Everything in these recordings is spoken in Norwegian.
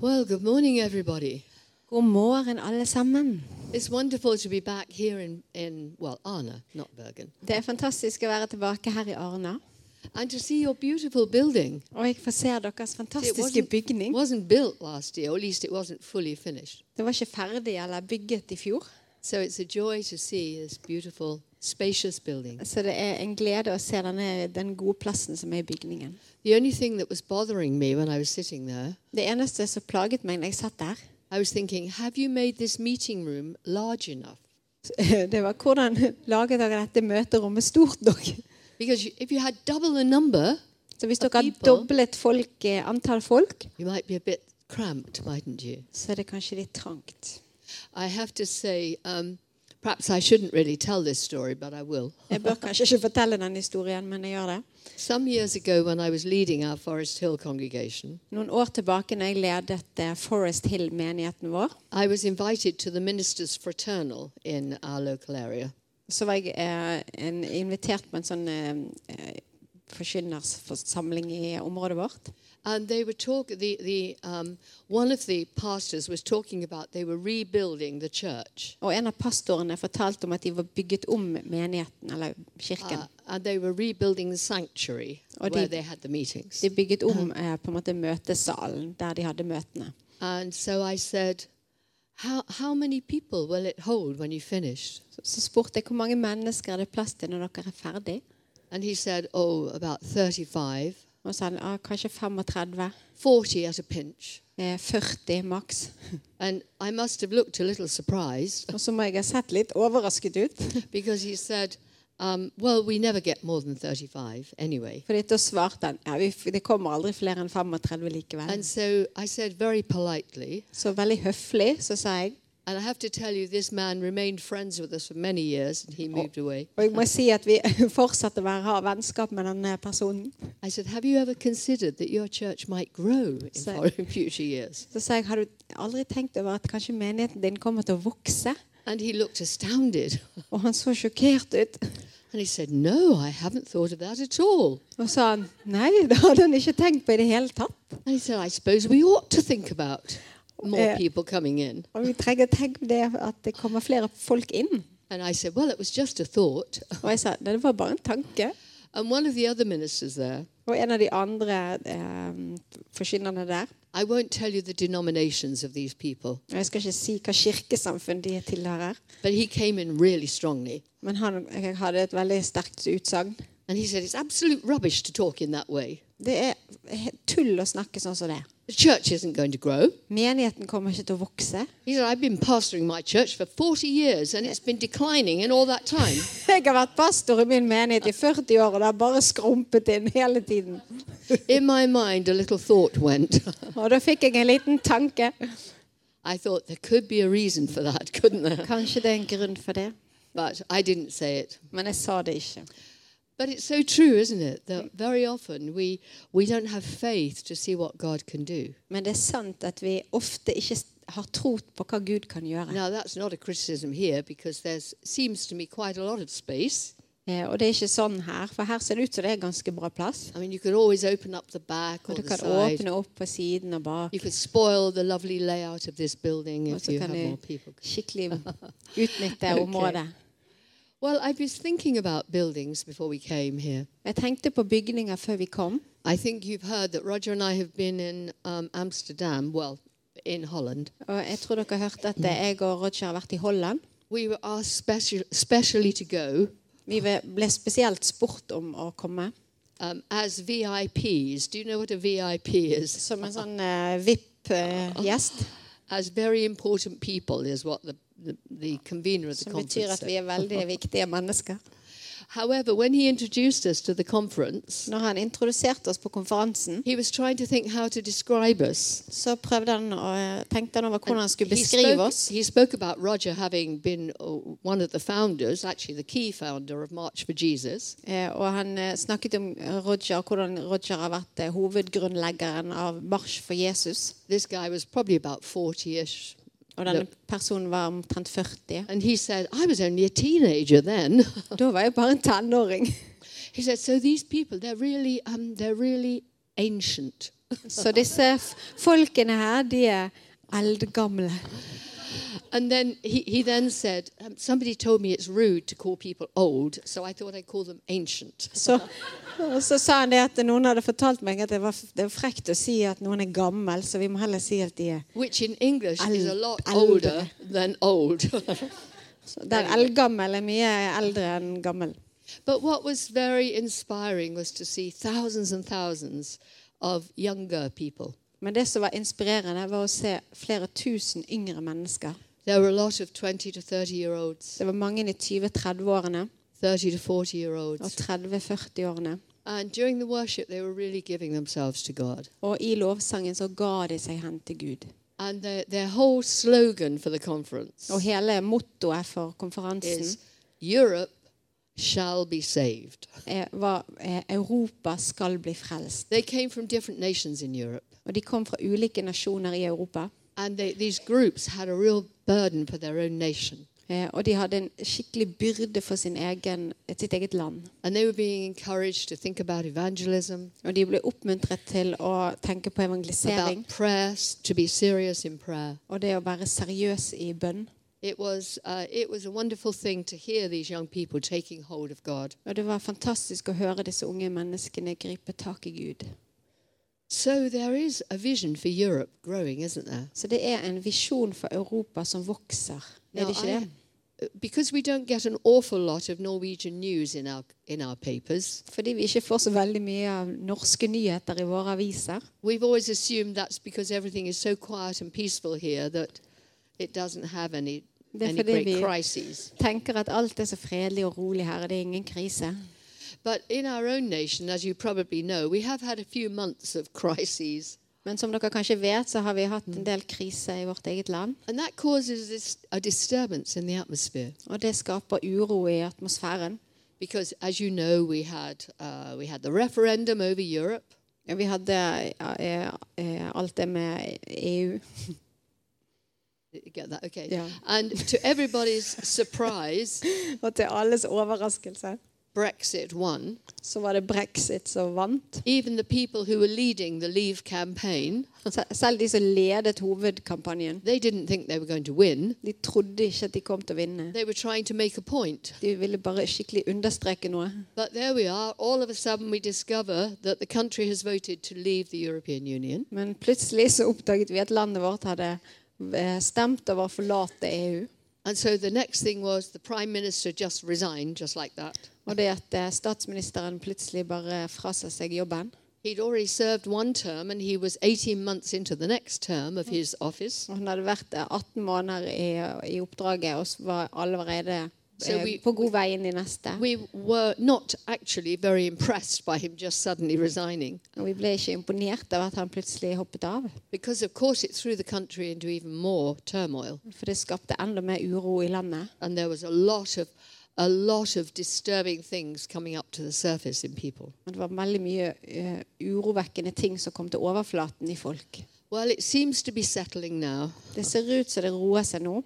Well, good morning, everybody. God morgen, alle sammen. It's wonderful to be back here in, in well, Arna, not Bergen, Det er fantastisk å være tilbake her i Arna. and to see your beautiful building. Og jeg får se deres It fantastiske wasn't, bygning. wasn't built last year, or at least it wasn't fully finished. Det var ikke ferdig eller bygget i fjor. So it's a joy to see this beautiful, spacious building. Så det er en glede å se denne, den gode plassen som er i bygningen. The only thing that was bothering me when I was sitting there, Det eneste som plaget meg når jeg satt der, I was thinking, have you made this meeting room large enough? det var hvordan laget dere dette møterommet stort nok. Because you, if you had double the number, Så hvis dere har doblet folk, eh, antall folk, you might be a bit cramped, mightn't you? så er det kanskje litt trangt. I have to say, um, perhaps I shouldn't really tell this story, but I will. Jeg bør kanskje ikke fortelle den historien, men jeg gjør det. Some years ago, when I was leading our Forest Hill congregation, Noen år tilbake når jeg ledet eh, Forest Hill-menigheten vår, I was invited to the ministers' fraternal in our local area. så var jeg eh, en, invitert på en sånn eh, eh, forkynnersforsamling i området vårt. And they were talk. The the um, one of the pastors was talking about they were rebuilding the church, Og en av pastorene fortalte om at de var bygget om menigheten, eller kirken. uh, and they were rebuilding the sanctuary Oh, where they- had the meetings. De bygget om eh, på en måte møtesalen der de hadde møtene. And so I said, "How how many people will it hold when you finish? Så, så spurte jeg hvor mange mennesker er det plass til når dere er ferdig. And he said, "Oh, about thirty-five, Og så han ah, kanskje 35, 40 at a pinch." eh, 40 maks. And I must have looked a little surprised Og så må jeg ha sett litt overrasket ut. because he said, um, Well, we never get more than 35 anyway. Fordi da svarte han ja, vi, det kommer aldri flere enn 35 likevel. And so I said very politely, Så veldig høflig så sa jeg and I have to tell you, this man remained friends with us for many years and he moved away. Og jeg må si at vi fortsatte å være, ha vennskap med denne eh, personen. I said, Have you ever considered that your church might grow in future years? Så sa jeg, har du aldri tenkt over at kanskje menigheten din kommer til å vokse? And he looked astounded. Og han så sjokkert ut. And he said, No, I haven't thought of that at all. Og sa han, nei, det hadde han ikke tenkt på i det hele tatt. And he said, I suppose we ought to think about more Eh. people coming in. Og vi trenger å tenke på det at det kommer flere folk inn. And I said, Well, it was just a thought. Og jeg sa, det var bare en tanke. And one of the other ministers there, Og en av de andre um, forkynnerne der, I won't tell you the denominations of these people, jeg skal ikke si hva kirkesamfunn de tilhører, but he came in really strongly. men han hadde et veldig sterkt utsagn. And he said, It's absolute rubbish to talk in that way. Det er tull å snakke sånn som det. The church isn't going to grow. Menigheten kommer ikke til å vokse. He said, I've been pastoring my church for 40 years and it's been declining in all that time. Jeg har vært pastor i min menighet i 40 år, og det har bare skrumpet inn hele tiden. in my mind, a little thought went. Og da fikk jeg en liten tanke. I thought there could be a reason for that, couldn't there? Kanskje det er en grunn for det. But I didn't say it. Men jeg sa det ikke. But it's so true, isn't it? That very often we, we don't have faith to see what God can do. Men det er sant at vi ofte ikke har tro på hva Gud kan gjøre. Now, that's not a criticism here because there seems to me quite a lot of space. Eh, og det er ikke sånn her, for her ser det ut som det er ganske bra plass. I mean, you could always open up the back or Og du the kan side. åpne opp på siden og bak. You could spoil the lovely layout of this building Og if så you kan have du more people. skikkelig utnytte området. Well, I was thinking about buildings before we came here. Jeg tenkte på bygninger før vi kom. I think you've heard that Roger and I have been in um, Amsterdam, well, in Holland. Og jeg tror dere har hørt at jeg og Roger har vært i Holland. We were asked special, specially to go Vi ble spesielt spurt om å komme. um, as VIPs. Do you know what a VIP is? Som en sånn uh, VIP-gjest. As very important people is what the, som betyr at vi er veldig viktige mennesker. However, when he introduced us to the conference, Når han introduserte oss på konferansen, he was trying to think how to describe us. så prøvde han å, tenkte han over hvordan han skulle He beskrive spoke, oss. he spoke about Roger having been uh, one of the founders, actually the key founder of March for Jesus. Eh, Og han eh, snakket om Roger, hvordan Roger har vært eh, hovedgrunnleggeren av Marsj for Jesus. This guy was probably about 40-ish. Og denne personen var omtrent 40. And he said, I was only a teenager then. Da var jeg bare en tenåring. he said, so these people, they're really, um, they're really ancient. Så disse folkene her, de er eldgamle. And then he, he then said, um, Somebody told me it's rude to call people old, so I thought I'd call them ancient. Så, og så sa han det at noen hadde fortalt meg at det var, det er frekt å si at noen er gammel, så vi må heller si at de er Which in English is a lot older than old. så Der eldgammel er mye eldre enn gammel. but what was very inspiring was to see thousands and thousands of younger people. Men det som var inspirerende, var å se flere tusen yngre mennesker. There were a lot of 20 to 30 year olds, Det var mange i 20-30-årene 30 to 40 year og olds. 30-40-årene. And during the worship, they were really giving themselves to God. Og i lovsangen så ga de seg hen til Gud. And their, their whole slogan for the conference Og hele mottoet for konferansen is Europe shall be saved. var eh, 'Europa skal bli frelst'. They came from different nations in Europe. Og de kom fra ulike nasjoner i Europa. And they, these groups had a real burden for their own nation. Eh, og de hadde en skikkelig byrde for sin egen, sitt eget land. Og de ble oppmuntret til å tenke på evangelisering about prayer, to be serious in prayer. og det å være seriøs i bønn. It was, uh, it was a wonderful thing to hear these young people taking hold of God. Og det var fantastisk å høre disse unge menneskene gripe tak i Gud. So there is a vision for Europe growing, isn't there? Så det er en visjon for Europa som vokser. Er det ikke det? because we don't get an awful lot of Norwegian news in our, in our papers, Fordi vi ikke får så veldig mye av norske nyheter i våre aviser. we've always assumed that's because everything is so quiet and peaceful here that it doesn't have any, Det er any fordi great vi crises. tenker at alt er så fredelig og rolig her, og det er ingen krise. But in our own nation, as you probably know, we have had a few months of crises. Men som dere kanskje vet, så har vi hatt en del kriser i vårt eget land. And that causes this, a disturbance in the atmosphere. Og det skaper uro i atmosfæren. Because, as you know, we had, uh, we had the referendum over Europe. Ja, vi hadde uh, uh, alt det med EU. Get that? Okay. Yeah. And to everybody's surprise, Og til alles overraskelse Brexit won. så var det brexit som vant. Even the people who were leading the Leave campaign, Selv de som ledet hovedkampanjen, they didn't think they were going to win. de trodde ikke at de kom til å vinne. They were trying to make a point. De ville bare skikkelig understreke noe. But there we are. All of a sudden, we discover that the country has voted to leave the European Union. Men plutselig så oppdaget vi at landet vårt hadde eh, stemt over å forlate EU. And so the next thing was the prime minister just resigned, just like that. Og det at eh, statsministeren plutselig bare frasa seg jobben. He'd already served one term and he was 18 months into the next term of his office. Og hun hadde vært eh, 18 måneder i, i oppdraget og s- var allerede Så we, på god vei inn i neste. We were not actually very impressed by him just suddenly resigning Og vi ble ikke imponert av at han plutselig hoppet av. because, of course, it threw the country into even more turmoil. For det skapte enda mer uro i landet. And there was a lot of a lot of disturbing things coming up to the surface in people. Det var veldig mye uh, urovekkende ting som kom til overflaten i folk. Well, it seems to be settling now. Det ser ut som det roer seg nå.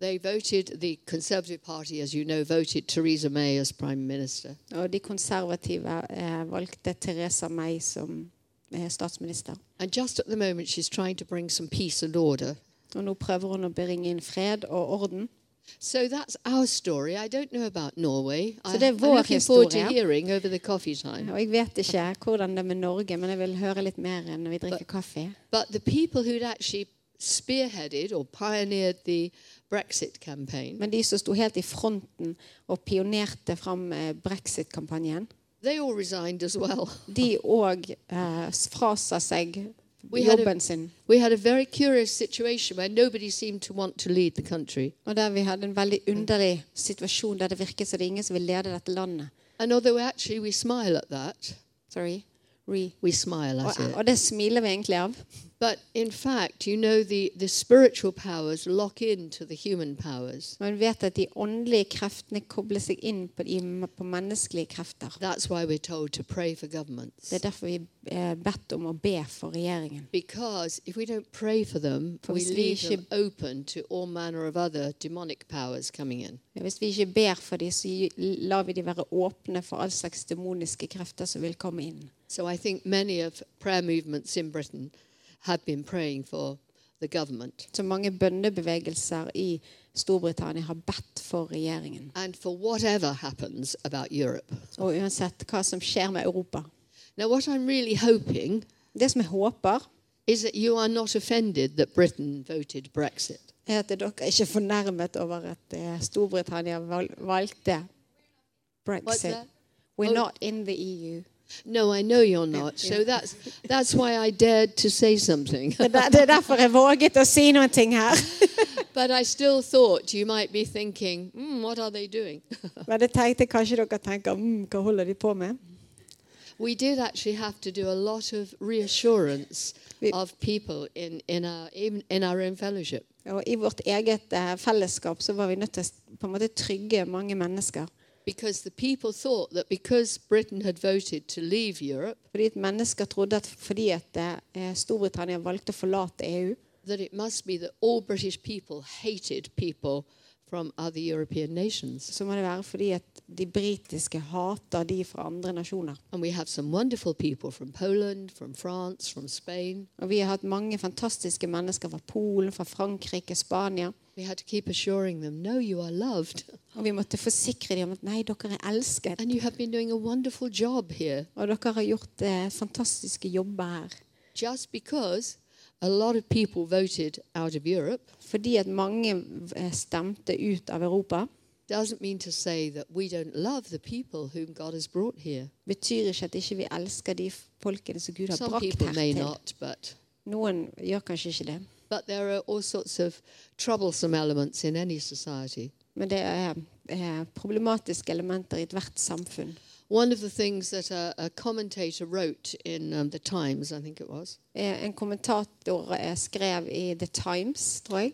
They voted, the Conservative Party, as you know, voted Theresa May as Prime Minister. Og de konservative eh, valgte Theresa May som eh, statsminister. And just at the moment, she's trying to bring some peace and order. Og nå prøver hun å bringe inn fred og orden. So that's our story. I don't know about Norway. Så det er I'm vår looking forward to hearing over the coffee time. Og jeg vet ikke hvordan det er med Norge, men jeg vil høre litt mer når vi drikker kaffe. But the people who'd actually spearheaded or pioneered the Brexit campaign, Men de som sto helt i fronten og pionerte fram eh, brexit-kampanjen, they all resigned as well. de òg eh, frasa seg We had a-. We had a very curious situation where nobody seemed to want to lead the country. Og der vi hadde en veldig underlig situasjon der det virket som det ingen som vil lede dette landet. And although actually we smile at that, Sorry. Re. we smile Og, it. og det smiler vi egentlig av. But in fact, you know, the, the spiritual powers lock into the human powers. Vet at de åndelige kreftene kobler seg inn på, de, på menneskelige krefter. That's why we're told to pray for governments. Det er derfor vi er bedt om å be for regjeringen. Because if we don't pray for them, For we leave them open to all manner of other demonic powers coming in. Hvis vi ikke ber for dem, så lar vi de være åpne for all slags demoniske krefter som vil komme inn. So I think many of prayer movements in Britain have been praying for the government Så mange bønnebevegelser i Storbritannia har bedt for regjeringen. and for whatever happens about Europe. Og uansett hva som skjer med Europa. Now, what I'm really hoping Det som jeg håper, is that you are not offended that Britain voted Brexit. er at dere ikke er fornærmet over at eh, Storbritannia val- valgte brexit. We're Oh. not in the EU. No, I know you're not. So that's that's why I dared to say something. Det er er derfor jeg våget å si noen ting her. but I still thought you might be thinking, mm, what are they doing? Men jeg tenkte kanskje dere tenker mm, hva holder de på med? we did actually have to do a lot of reassurance of people in, in, our, in, in our own fellowship. Og I vårt eget eh, fellesskap så var vi nødt til å på en måte trygge mange mennesker. Because the people thought that because Britain had voted to leave Europe, Fordi at mennesker trodde at fordi at eh, Storbritannia valgte å forlate EU, that it must be that all British people hated people from other European nations. så må det være fordi at de britiske hater de fra andre nasjoner. And we have some wonderful people from Poland, from France, from Spain. Og vi har hatt mange fantastiske mennesker fra Polen, fra Frankrike, Spania. We had to keep assuring them, no, you are loved. Og vi måtte forsikre dem om at nei, dere er elsket. And you have been doing a wonderful job here. Og dere har gjort eh, fantastiske jobber her. Just because a lot of people voted out of Europe Fordi at mange eh, stemte ut av Europa, doesn't mean to say that we don't love the people whom God has brought here. betyr ikke at ikke vi elsker de folkene som Gud har Some brakt people may not, but Noen gjør kanskje ikke det. But there are all sorts of troublesome elements in any society. Men det er eh, problematiske elementer i ethvert samfunn. One of the things that a, a commentator wrote in um, the Times, I think it was, Eh, En kommentator eh, skrev i The Times, tror jeg,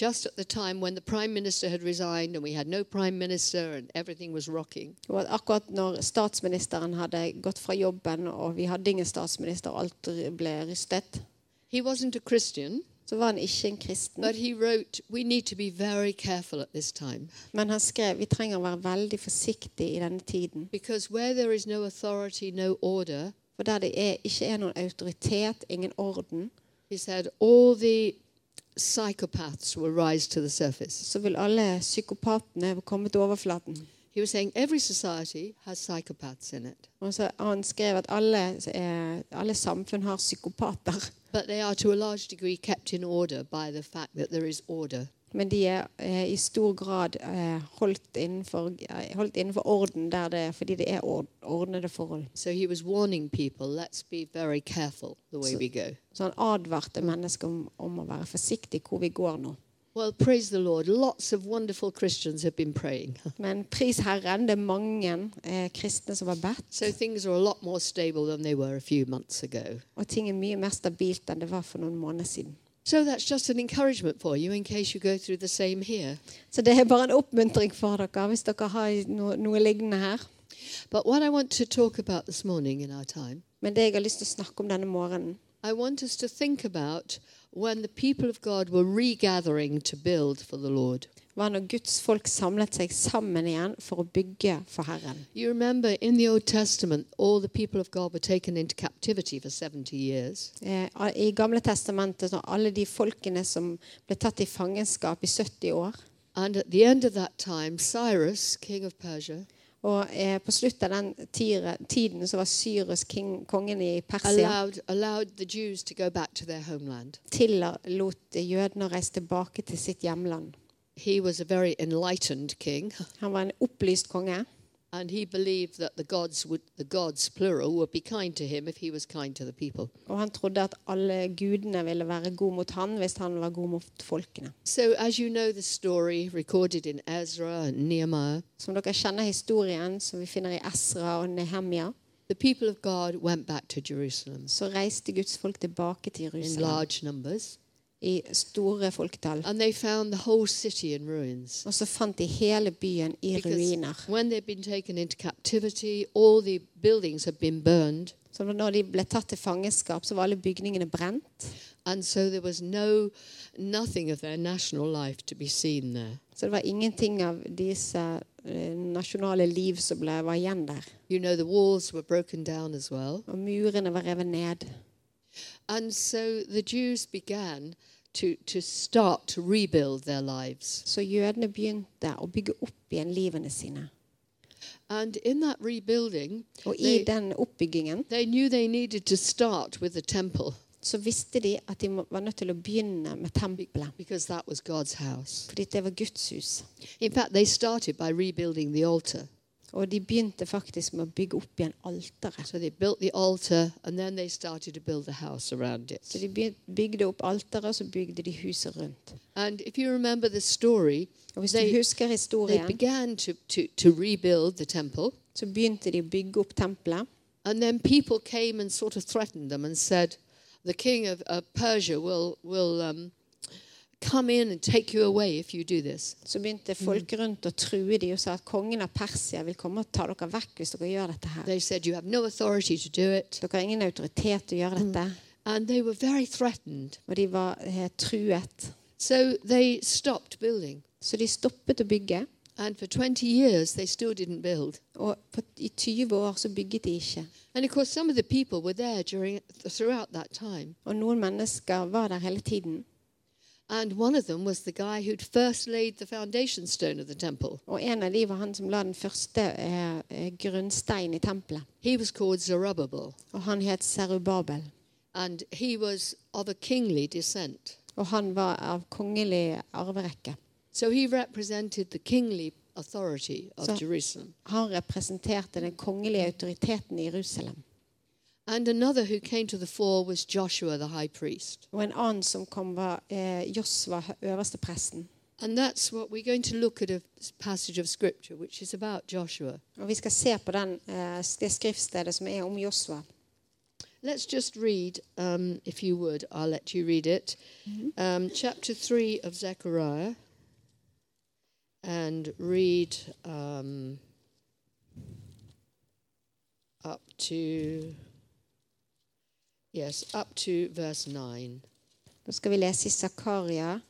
just at the time when the prime minister had resigned and we had no prime minister and everything was rocking, og at akkurat når statsministeren hadde gått fra jobben, og vi hadde ingen statsminister, og alt ble rystet, he wasn't a Christian, så var han ikke en kristen. wrote, We need to be very careful at this time Men han skrev vi trenger å være veldig forsiktige i denne tiden. because where there is no authority, no order, For der det er, ikke er noen autoritet, ingen orden, said, all the psychopaths will rise to the surface. så vil alle psykopatene komme til overflaten. He was saying every society has psychopaths in it, Og så Han skrev at alle, alle samfunn har psykopater. but they are to a large degree kept in order by the fact that there is order. Men de er eh, i stor grad eh, holdt, innenfor, eh, holdt innenfor orden der det, fordi det er ord, ordnede forhold. So he was warning people, let's be very careful So- Så han advarte mennesker om, om å være forsiktige hvor vi går nå. Well, praise the Lord. Lots of wonderful Christians have been praying. Men pris Herren, det er mange eh, kristne som har bedt. So things are a lot more stable than they were a few months ago. Og ting er mye mer stabilt enn det var for noen måneder siden. So that's just an encouragement for you in case you go through the same here. Så det er bare en oppmuntring for dere hvis dere har noe, noe lignende her. But what I want to talk about this morning in our time, Men det jeg har lyst til å snakke om denne morgenen, I want us to think about when the people of God were regathering to build for the Lord. var når Guds folk samlet seg sammen igjen for å bygge for Herren. You remember in the Old Testament, all the people of God were taken into captivity for 70 years. Eh, I Gamle testamentet var alle de folkene som ble tatt i fangenskap i 70 år. And at the end of that time, Cyrus, king of Persia, Og eh, på slutten av den tire, tiden så var Cyrus king, kongen i Persia. allowed, allowed the Jews to go back to their homeland. Tillot jødene å reise tilbake til sitt hjemland. He was a very enlightened king, Han var en opplyst konge. And he believed that the gods would, the gods plural, would be kind to him if he was kind to the people. Han trodde at alle gudene ville være god mot han hvis han var god mot folkene. So, as you know the story recorded in Ezra and Nehemiah, Som dere kjenner historien som vi finner i Ezra og Nehemia, the people of God went back to Jerusalem så reiste Guds folk tilbake til in Jerusalem large numbers, i store folketall. and they found the whole city in ruins. Og så fant de hele byen i Because ruiner. when they'd been taken into captivity, all the buildings had been burned, Så når de ble tatt til fangenskap, så var alle bygningene brent. and so there was no nothing of their national life to be seen there. Så det var ingenting av disse eh, nasjonale liv som ble, var igjen der. You know, the walls were broken down as well. Og murene var revet ned. And so the Jews began to, to start to rebuild their lives. Så jødene begynte å bygge opp igjen livene sine. And in that rebuilding, Og i they, den oppbyggingen they knew they needed to start with the temple så visste de at de må- var nødt til å begynne med tempelet. because that was God's house. Fordi det var Guds hus. In fact, they started by rebuilding the altar. Og de begynte faktisk med å bygge opp igjen alteret. So they altar they Så de bygde opp alteret, og så bygde de huset rundt. Story, Og hvis du husker historien, to, to, to temple. så begynte de å bygge opp tempelet. And then people came and sort of threatened them and said, the king of, of Persia will, will um, come in and take you away if you do this. Så begynte folk rundt å true de og sa at kongen av Persia vil komme og ta dere vekk hvis dere gjør dette her. They said, you have no authority to do it. Dere har ingen autoritet til å gjøre dette. And they were very threatened. Og de var eh, truet. So they stopped building. Så de stoppet å bygge. And for 20 years, they still didn't build. Og på, i 20 år så bygget de ikke. And of course, some of the people were there during, throughout that time. Og noen mennesker var der hele tiden. And one of them was the guy who'd first laid the foundation stone of the temple. Og en av de var han som la den første eh, eh, i tempelet. He was called Zerubbabel. Og han het Zerubabel. And he was of a kingly descent. Og han var av kongelig arverekke. So he represented the kingly authority of So- Jerusalem. Han representerte den kongelige autoriteten i Jerusalem. And another who came to the fore was Joshua the high priest. Og en annen som kom, var eh, Josva. And that's what we're going to look at a passage of scripture which is about Joshua. Og vi skal se på den, eh, det skriftstedet som er om Josva. Let's just read, um, if you would, I'll let you read it. Um, chapter 3 of Zechariah. And read um, up to, yes, up to verse 9. Nå skal vi lese i Zakaria,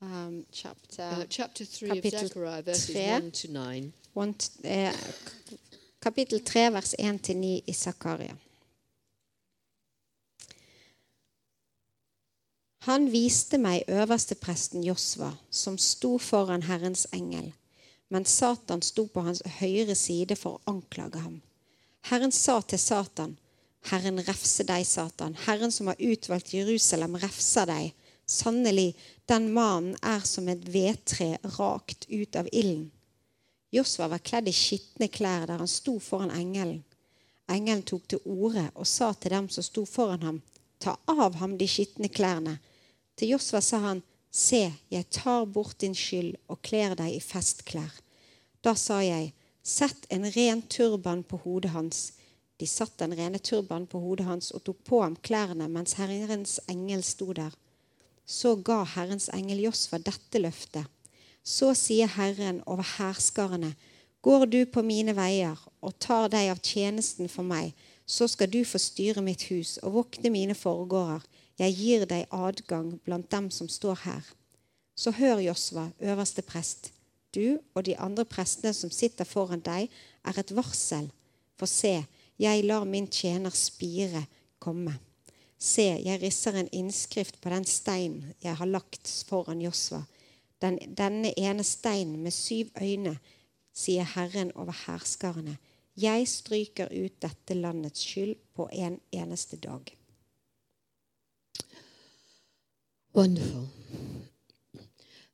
um, chapter, Uh, chapter 3 of Kapittel Zechariah, verses tre. 1 to 9. one, eh, kapittel 3, vers 1-9 i Zakaria. Han viste meg øverstepresten Josva, som sto foran Herrens engel, men Satan sto på hans høyre side for å anklage ham. Herren sa til Satan, Herren refse deg, Satan. Herren som har utvalgt Jerusalem, refser deg. Sannelig, den mannen er som et vedtre rakt ut av ilden. Josva var kledd i skitne klær der han sto foran engelen. Engelen tok til orde og sa til dem som sto foran ham, ta av ham de skitne klærne. Til Josva sa han, se, jeg tar bort din skyld og kler deg i festklær. Da sa jeg, sett en ren turban på hodet hans. De satte den rene turbanen på hodet hans og tok på ham klærne mens Herrens engel sto der. Så ga Herrens engel Josva dette løftet. Så sier Herren over hærskarene, går du på mine veier og tar deg av tjenesten for meg, så skal du få styre mitt hus og vokte mine forgårder. Jeg gir deg adgang blant dem som står her. Så hør, Josva, øverste prest. Du og de andre prestene som sitter foran deg, er et varsel. For se, jeg lar min tjener Spire komme. Se, jeg risser en innskrift på den stein jeg har lagt foran Josva. Den, denne ene steinen med syv øyne, sier Herren over herskarene. Jeg stryker ut dette landets skyld på en eneste dag. Wonderful.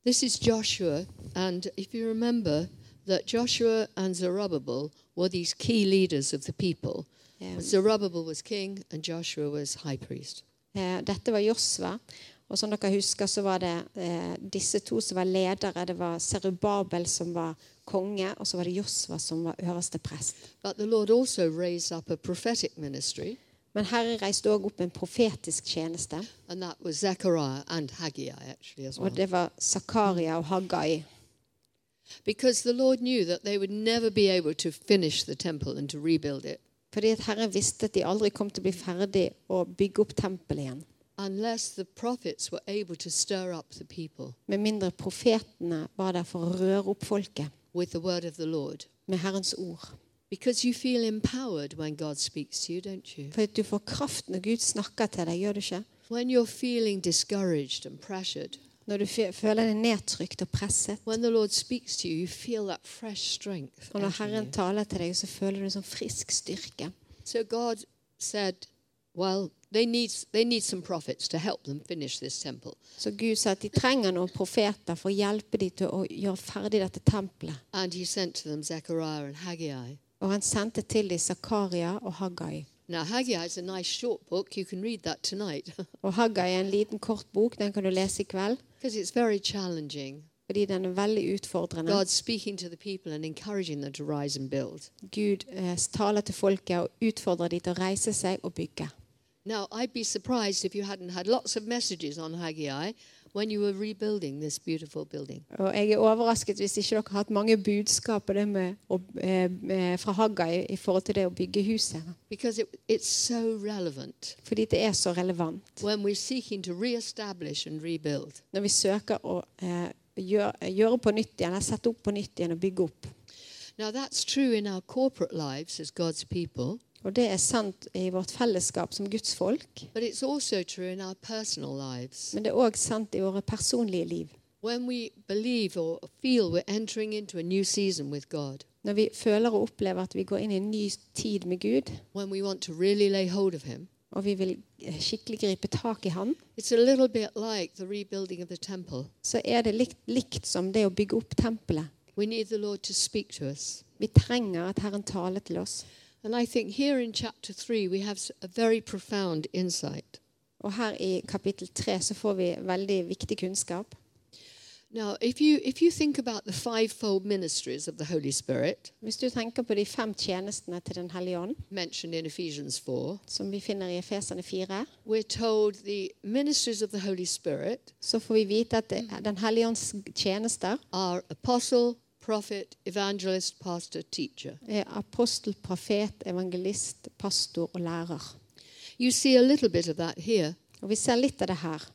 This is Joshua, and if you remember that Joshua and Zerubbabel were these key leaders of the people. Ja. Zerubbabel was king, and Joshua was high priest. Uh, Dette var Josva, og som dere husker, så var det eh, disse to som var ledere. Det var Serubabel som var konge, og så var det Josva som var øverste prest. But the Lord also raised up a prophetic ministry, Men Herre reiste òg opp en profetisk tjeneste, and that was Zechariah and Haggai, actually, well. og det var Zakaria og Haggai. Because the Lord knew that they would never be able to finish the temple and to rebuild it Fordi at Herren visste at de aldri kom til å bli ferdig å bygge opp tempelet igjen. unless the prophets were able to stir up the people Med mindre profetene var der for å røre opp folket with the word of the Lord. med Herrens ord. Because you feel empowered when God speaks to you, don't you? For at du får kraft når Gud snakker til deg, gjør du ikke? When you're feeling discouraged and pressured, Når du føler deg nedtrykt og presset. when the Lord speaks to you, you feel that fresh strength. Og når Herren taler til deg, så føler du en sånn frisk styrke. So God said, well, they need, they need some prophets to help them finish this temple. Så Gud sa at de trenger noen profeter for å hjelpe dem til å gjøre ferdig dette tempelet. And he sent to them Zechariah and Haggai. Og han sendte til dem Zakaria og Haggai. Now, Haggai is a nice short book. You can read that tonight Og Haggai er en liten kort bok, den kan du lese i kveld, because it's very challenging. fordi den er veldig utfordrende. God speaking to the people and encouraging them to rise and build. Gud eh, taler til folket og utfordrer dem til å reise seg og bygge. Now, I'd be surprised if you hadn't had lots of messages on Haggai when you were rebuilding this beautiful building. Og jeg er overrasket hvis ikke dere har hatt mange budskap på det med, eh, med, fra Haggai i forhold til det å bygge huset. Because it, it's so relevant Fordi det er så relevant. when we're seeking to re-establish and rebuild. Når vi søker å eh, gjøre, gjøre på nytt igjen, sette opp på nytt igjen og bygge opp. Now, that's true in our corporate lives as God's people, Og det er sant i vårt fellesskap som Guds folk, men det er òg sant i våre personlige liv. Når vi føler og opplever at vi går inn i en ny tid med Gud, really Him, og vi vil eh, skikkelig gripe tak i bit like så er det likt, likt som det å bygge opp tempelet. To to. Vi trenger at Herren taler til oss. And I think here in chapter 3, we have a very profound insight. Og her i kapittel 3 så får vi veldig viktig kunnskap. Now, if you, if you think about the fivefold ministries of the Holy Spirit Hvis du tenker på de fem tjenestene til Den hellige ånd, mentioned in Ephesians 4, som vi finner i Efeserne 4, we're told the ministries of the Holy Spirit så får vi vite at det er Den hellige ånds tjenester are apostle, prophet, evangelist, pastor, teacher. er apostel, profet, evangelist, pastor og lærer. You see a little bit of that here. Og vi ser litt av det her.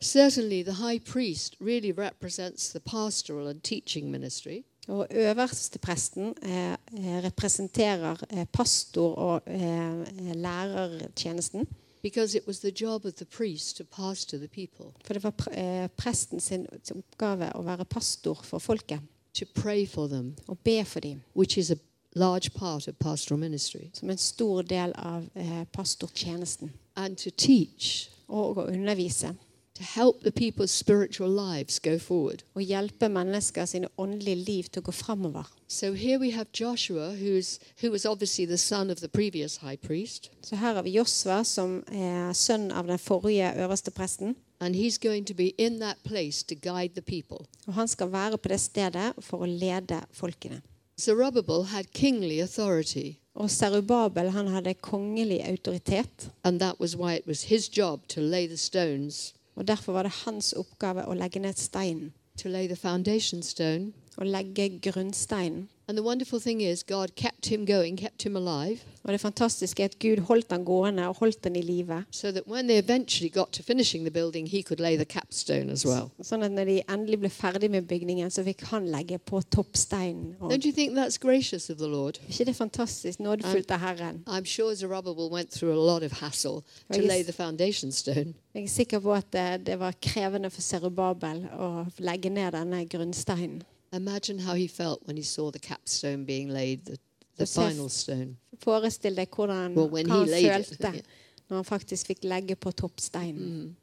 Certainly, the high priest really represents the pastoral and teaching ministry. Og øverstepresten eh, eh, representerer eh, pastor- og eh, lærertjenesten. Because it was the job of the priest to pastor the people, For det var pre eh, presten sin oppgave å være pastor for folket. To pray for them, Og be for dem, which is a large part of pastoral ministry, som en stor del av eh, pastortjenesten. and to teach, Og å undervise. to help the people's spiritual lives go forward. Og hjelpe mennesker sine åndelige liv til å gå framover. So here we have Joshua, who's, who was obviously the son of the previous high priest, Så her har vi Josva, som er sønn av den forrige øverste presten. And he's going to be in that place to guide the people. Og han skal være på det stedet for å lede folkene. Zerubbabel had kingly authority, Og Serubabel han hadde kongelig autoritet. and that was why it was his job to lay the stones, Og Derfor var det hans oppgave å legge ned steinen. to lay the foundation stone. Å legge grunnsteinen. And the wonderful thing is, God kept him going, kept him alive, Og det fantastiske er at Gud holdt han gående og holdt han i live. so that when they eventually got to finishing the building, he could lay the capstone as well. Sånn at når de endelig ble ferdig med bygningen, så fikk han legge på toppsteinen. Og Don't you think that's gracious of the Lord? er ikke det fantastisk nådefullt av Herren? I'm sure Zerubbabel went through a lot of hassle to lay the foundation stone. Jeg er sikker på at det, det var krevende for Serubabel å legge ned denne grunnsteinen. Imagine how he felt when he saw the capstone being laid, the, the final stone. Forestill deg hvordan Well, when hva he han laid it, yeah. når han faktisk fikk legge på toppsteinen.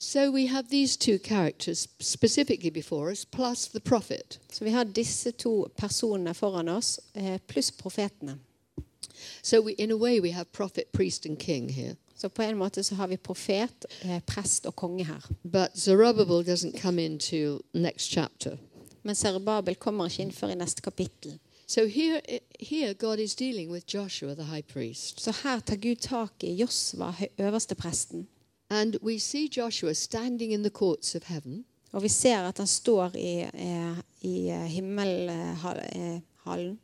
So we have these two characters specifically before us, plus the prophet. So we har disse to personene foran oss, eh, pluss profetene. So we, in a way, we have prophet, priest, and king here. Så på en måte så har vi profet, eh, prest og konge her. But Zerubbabel doesn't come into next chapter. Men Serubabel kommer ikke inn før i neste kapittel. So here, here God is dealing with Joshua, the high priest. Så her tar Gud tak i Josva, øverste presten. And we see Joshua standing in the courts of heaven. Og vi ser at han står i, eh, i eh, himmelhallen.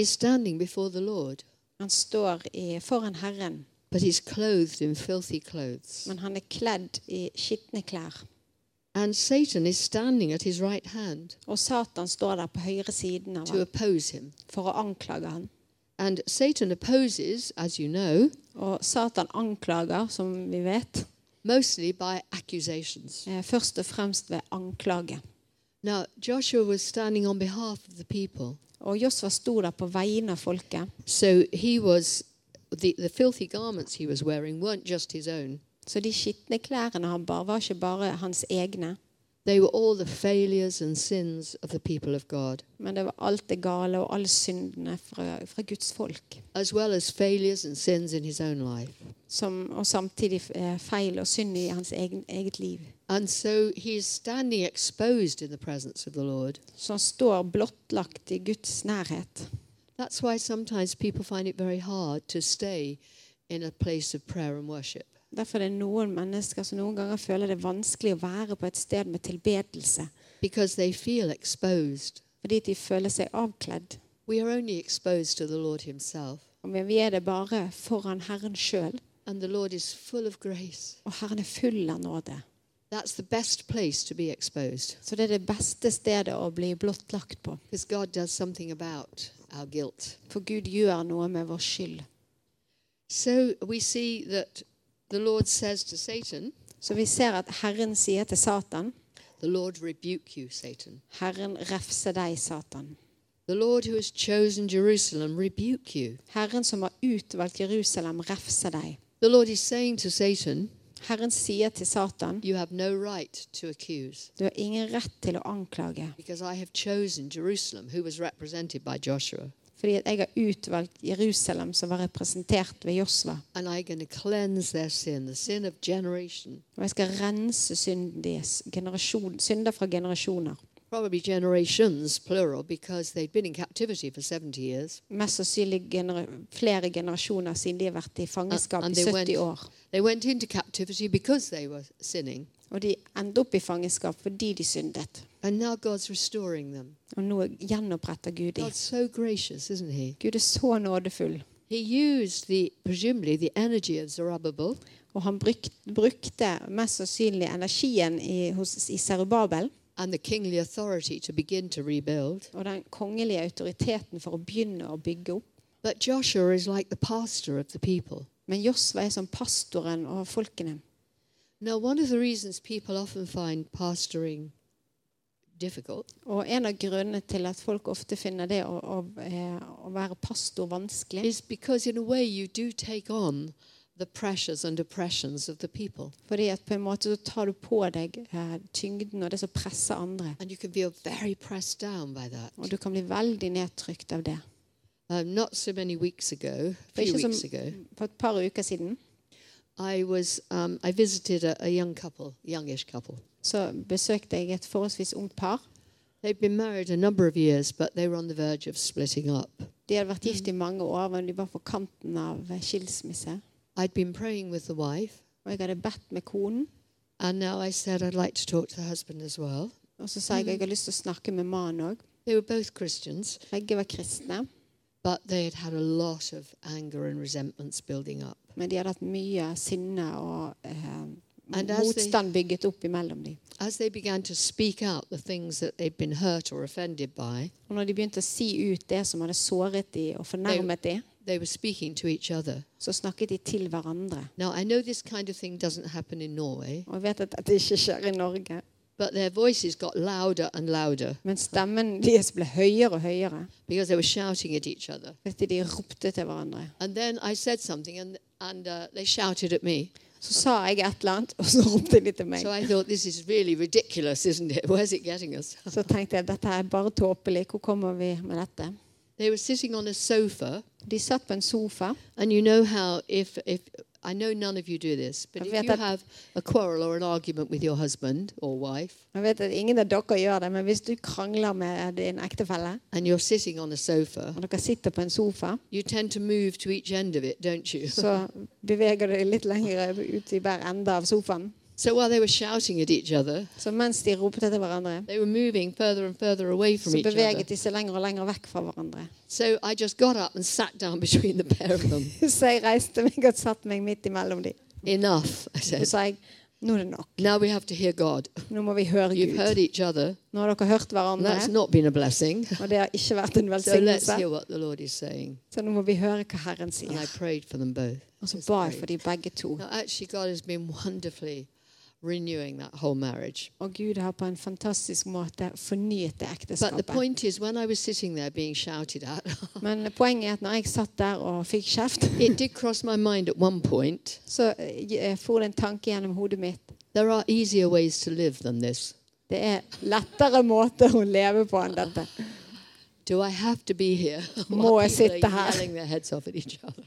He's standing before the Lord, Han står i, foran Herren, but he's clothed in filthy clothes. men han er kledd i skitne klær. And Satan is standing at his right hand Og Satan står der på høyre siden av to ham oppose him. for å anklage ham. And Satan opposes, as you know, Og Satan anklager, som vi vet, mostly by accusations. eh, først og fremst ved anklage. Now, Joshua was standing on behalf of the people. Og Josva sto der på vegne av folket. So he was, the, the filthy garments he was wearing weren't just his own. Så de skitne klærne han bar, var ikke bare hans egne, They were all the failures and sins of the people of God, men det var alt det gale og alle syndene fra, fra Guds folk. as well as failures and sins in his own life. Som, og samtidig eh, feil og synd i hans egen, eget liv. And so he is standing exposed in the presence of the Lord. Så han står blottlagt i Guds nærhet. That's why sometimes people find it very hard to stay in a place of prayer and worship Derfor er det noen mennesker som noen ganger føler det vanskelig å være på et sted med tilbedelse. Fordi de føler seg avkledd. We are only exposed to the Lord Himself, Men vi er det bare foran Herren sjøl. and the Lord is full of grace. Og Herren er full av nåde. That's the best place to be exposed Så det er det beste stedet å bli blottlagt på. because God does something about our guilt. For Gud gjør noe med vår skyld. So we see that the Lord says to Satan, Så vi ser at Herren sier til Satan, The Lord rebuke you, Satan. Herren refser deg, Satan. The Lord who has chosen Jerusalem rebuke you. Herren som har utvalgt Jerusalem, refser deg. The Lord is saying to Satan, Herren sier til Satan, You have no right to accuse du har ingen rett til å anklage, because I have chosen Jerusalem, who was represented by Joshua, fordi at jeg har utvalgt Jerusalem, som var representert ved Josva. sin, sin. Og jeg skal rense synden deres, synder fra generasjoner. Probably generations, plural, because they'd been in captivity for 70 years. Mest sannsynlig genera flere generasjoner siden de har vært i fangenskap i they 70 went- år. They went into captivity because they were sinning, Og de endte opp i fangenskap fordi de syndet. Og nå gjenoppretter Gud dem. So gracious. Gud er så nådefull. The the energy of Zerubbabel Og han bruk, brukte mest sannsynlig energien i, hos, i Serubabel and the kingly authority to begin to rebuild. og den kongelige autoriteten for å begynne å bygge opp. But Joshua is like the pastor of the people. Men Joshua er som pastoren over folkene. Now, one of the reasons people often find pastoring difficult Og en av grunnene til at folk ofte finner det å, å, eh, å være pastor vanskelig, is because, in a way, you do take on the pressures and oppressions of the people, fordi at på en måte så tar du på deg eh, tyngden og det som presser andre. and you can feel very pressed down by that. Og du kan bli veldig nedtrykt av det. Um, not so many weeks ago, a few weeks så- ago, For et par uker siden I was um, I visited a, a young couple, youngish couple. så besøkte jeg et forholdsvis ungt par. They'd been married a number of years, but they were on the verge of splitting up. De hadde vært gift i mange år, men de var på kanten av skilsmisse. I'd been praying with the wife, Og jeg hadde bedt med konen. and now I said I'd like to talk to the husband as well. Og så sa jeg jeg har lyst til å snakke med mannen òg. They were both Christians, Begge var kristne, but they had had a lot of anger and resentments building up. men de hadde hatt mye sinne og eh, they- motstand bygget opp imellom dem. As they began to speak out the things that they'd been hurt or offended by, Og når de begynte å si ut det som hadde såret dem og fornærmet dem, they were speaking to each other. så snakket de til hverandre. Now, I know this kind of thing doesn't happen in Norway, Og jeg vet at dette ikke skjer i Norge. But their voices got louder and louder Men stemmen deres ble høyere og høyere because they were shouting at each other. fordi de ropte til hverandre. And then I said something, and, and uh, they shouted at me. Så sa jeg et eller annet, og så ropte de til meg. So I thought, this is really ridiculous, isn't it? Where's it getting us? Så tenkte jeg dette er bare tåpelig. Hvor kommer vi med dette? They were sitting on a sofa, De satt på en sofa. and you know how if if I know none of you do this, but if you have a quarrel or an argument with your husband or wife, Jeg vet at ingen av dere gjør det, men hvis du krangler med din ektefelle, and you're sitting on a sofa, og dere sitter på en sofa, you tend to move to each end of it, don't you? så beveger du deg litt lenger ut i hver ende av sofaen. So while they were shouting at each other, Så mens de ropte til hverandre, they were moving further and further away from så each other. beveget de seg lenger og lenger vekk fra hverandre. So I just got up and sat down between the pair of them. Så jeg reiste meg og satte meg midt imellom dem. Enough, I Så said. sa jeg nå er det nok. Now we have to hear God. Nå må vi høre You've Gud. heard each other. Nå har dere hørt hverandre, That's not been a blessing. og det har ikke vært en So let's velsignelse. hear what the Lord is saying. Så nå må vi høre hva Herren And I sier. prayed for them both. Og så ba jeg for de begge to. Now, actually, God has been wonderfully renewing that whole marriage. Og Gud har på en fantastisk måte fornyet det But the ekteskapet. point is, when I was sitting there being shouted at, Men poenget er at når jeg satt der og fikk kjeft, it did cross my mind at one point så eh, for det en tanke gjennom hodet mitt. there are easier ways to live than this. Det er lettere måter å leve på enn dette. Do I have to be here? Må jeg sitte her? yelling their heads off at each other.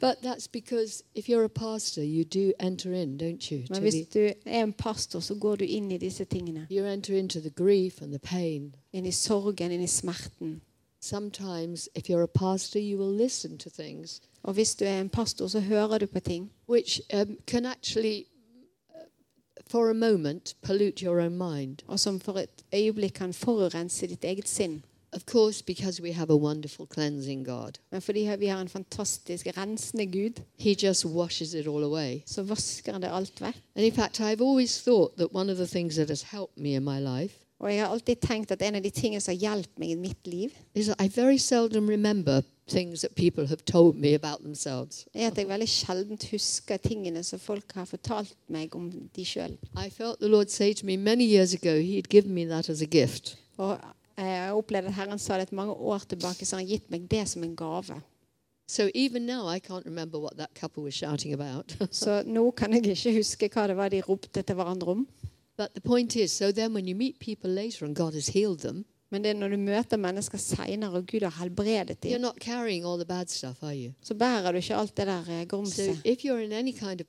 But that's because if you're a pastor, you do enter in, don't you? Men hvis du er en pastor, så går du inn i disse tingene. you enter into the grief and the pain. Inn i sorgen, inn i smerten. Sometimes, if you're a pastor, you will listen to things Og hvis du er en pastor, så hører du på ting which um, can actually, uh, for a moment, pollute your own mind. og som for et øyeblikk kan forurense ditt eget sinn. Of course, because we have a wonderful cleansing God. Men fordi vi har en fantastisk rensende Gud, He just washes it all away. så vasker det alt vekk. And in fact, I've always thought that one of the things that has helped me in my life Og jeg har alltid tenkt at en av de tingene som har hjulpet meg i mitt liv, is that I very seldom remember things that people have told me about themselves. er at jeg veldig sjelden husker tingene som folk har fortalt meg om de sjøl. I felt the Lord say to me many years ago, He'd given me that as a gift. Og jeg opplevde at Herren sa det et mange år tilbake, så han gitt meg det som en gave. So even now, I can't remember what that couple was shouting about. Så nå kan jeg ikke huske hva det var de ropte til hverandre om. but the point is, so then when you meet people later and God has healed them, Men det er når du møter mennesker seinere, og Gud har helbredet dem, not carrying all the bad stuff, så bærer du ikke alt det der eh, So grumset. if you're in any kind of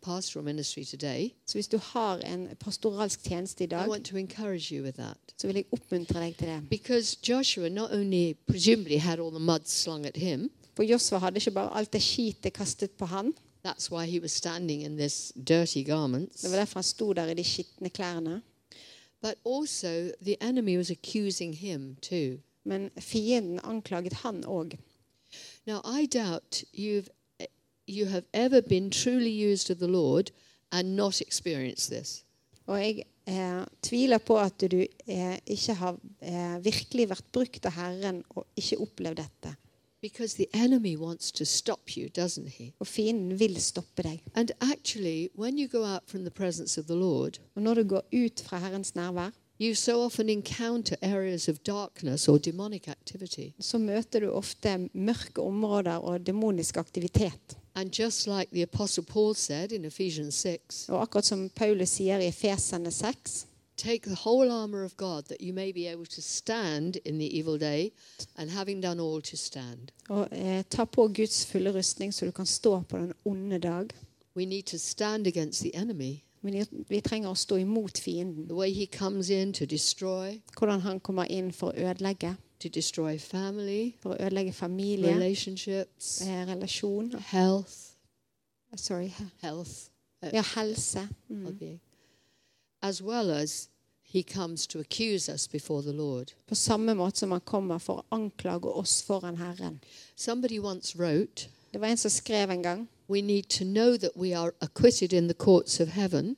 today, Så hvis du har en pastoralsk tjeneste i dag, want to encourage you with that. så vil jeg oppmuntre deg til det. Because Joshua not only presumably had all the mud slung at him, For Josva hadde ikke bare alt det skitet kastet på han. that's why he was standing in this dirty garments, Det var derfor han sto der i de skitne klærne. But also the enemy was accusing him too. Men fienden anklaget han òg. Now, I doubt you've, you have ever been truly used of the Lord and not experienced this. Og jeg eh, tviler på at du eh, ikke har eh, virkelig vært brukt av Herren og ikke opplevd dette. Because the enemy wants to stop you, doesn't he? Og fienden vil stoppe deg. And actually, when you go out from the presence of the Lord, du går ut fra Herrens nærvær, you so often encounter areas of darkness or demonic activity. så møter du ofte mørke områder og demonisk aktivitet. And just like the Apostle Paul said in Ephesians 6, Og akkurat som Paulus sier i Efesene 6, take the whole armor of God that you may be able to stand in the evil day, and having done all, to stand. og eh, ta på Guds fulle rustning så du kan stå på den onde dag. We need to stand against the enemy, Men vi trenger å stå imot fienden. the way he comes in to destroy, Hvordan han kommer inn for å ødelegge. to destroy family, For å ødelegge familie, relationships, eh, relasjon health, Sorry. health, Ja, helse. Mm. As well as he comes to accuse us before the Lord. På samme måte som han kommer for å anklage oss foran Herren. Somebody once wrote, Det var en som skrev en gang "We need to know that we are acquitted in the courts of heaven,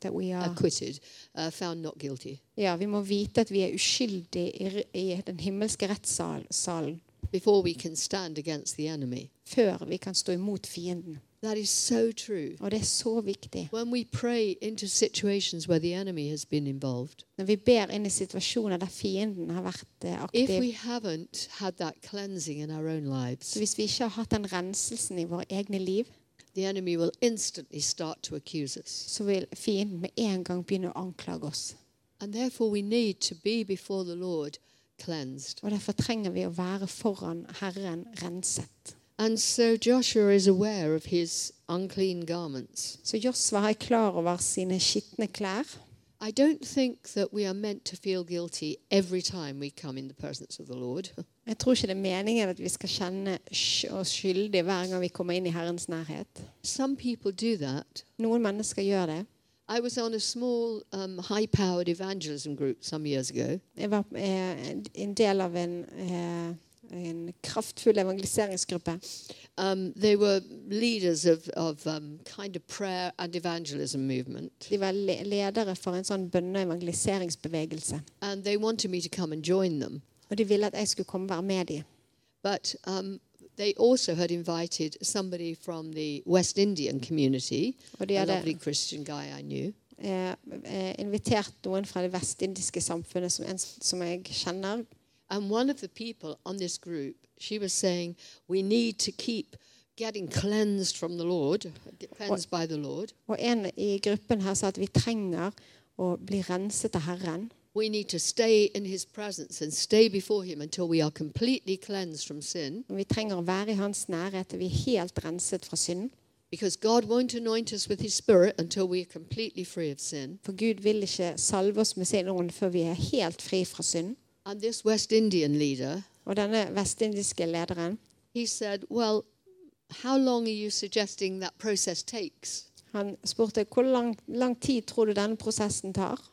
That we are, acquitted, uh, found not guilty, ja, vi må vite at vi er uskyldige i, i den himmelske rettssalen before we can stand against the enemy." før vi kan stå imot fienden. That is so true. Og det er så viktig. When we pray into situations where the enemy has been involved, Når vi ber inn i situasjoner der fienden har vært aktiv. if we haven't had that cleansing in our own lives, hvis vi ikke har hatt den renselsen i våre egne liv, the enemy will instantly start to accuse us. så vil fienden med en gang begynne å anklage oss. And therefore, we need to be before the Lord cleansed. Og Derfor trenger vi å være foran Herren renset. And so Joshua is aware of his unclean garments. Så Joshua er klar over sine skitne klær. I don't think that we are meant to feel guilty every time we come in the presence of the Lord. Jeg tror ikke det er meningen at vi skal kjenne oss skyldige hver gang vi kommer inn i Herrens nærhet. Some people do that. Noen mennesker gjør det. I was on a small, um, high powered evangelism group some years ago, Jeg var eh, en del av en, eh, en kraftfull evangeliseringsgruppe. Um, they were leaders of, of um, kind of prayer and evangelism movement. De var le ledere for en sånn bønne- og evangeliseringsbevegelse. And they wanted me to come and join them. Og de ville at jeg skulle komme og være med dem. But um, they also had invited somebody from the West Indian community, de a lovely Christian guy I knew. eh, eh, invitert noen fra det vestindiske samfunnet som, en, som jeg kjenner. And one of the people on this group, she was saying, we need to keep getting cleansed from the Lord, cleansed by the Lord. Og en i gruppen her sa at vi trenger å bli renset av Herren. We need to stay in his presence and stay before him until we are completely cleansed from sin. Vi trenger å være i hans nærhet til vi er helt renset fra synd. Because God won't anoint us with his spirit until we are completely free of sin. For Gud vil ikke salve oss med sin ånd før vi er helt fri fra synd. And this West Indian leader, Og denne vestindiske lederen he said, Well, how long are you suggesting that process takes? han spurte hvor lang, lang tid tror du denne prosessen tar.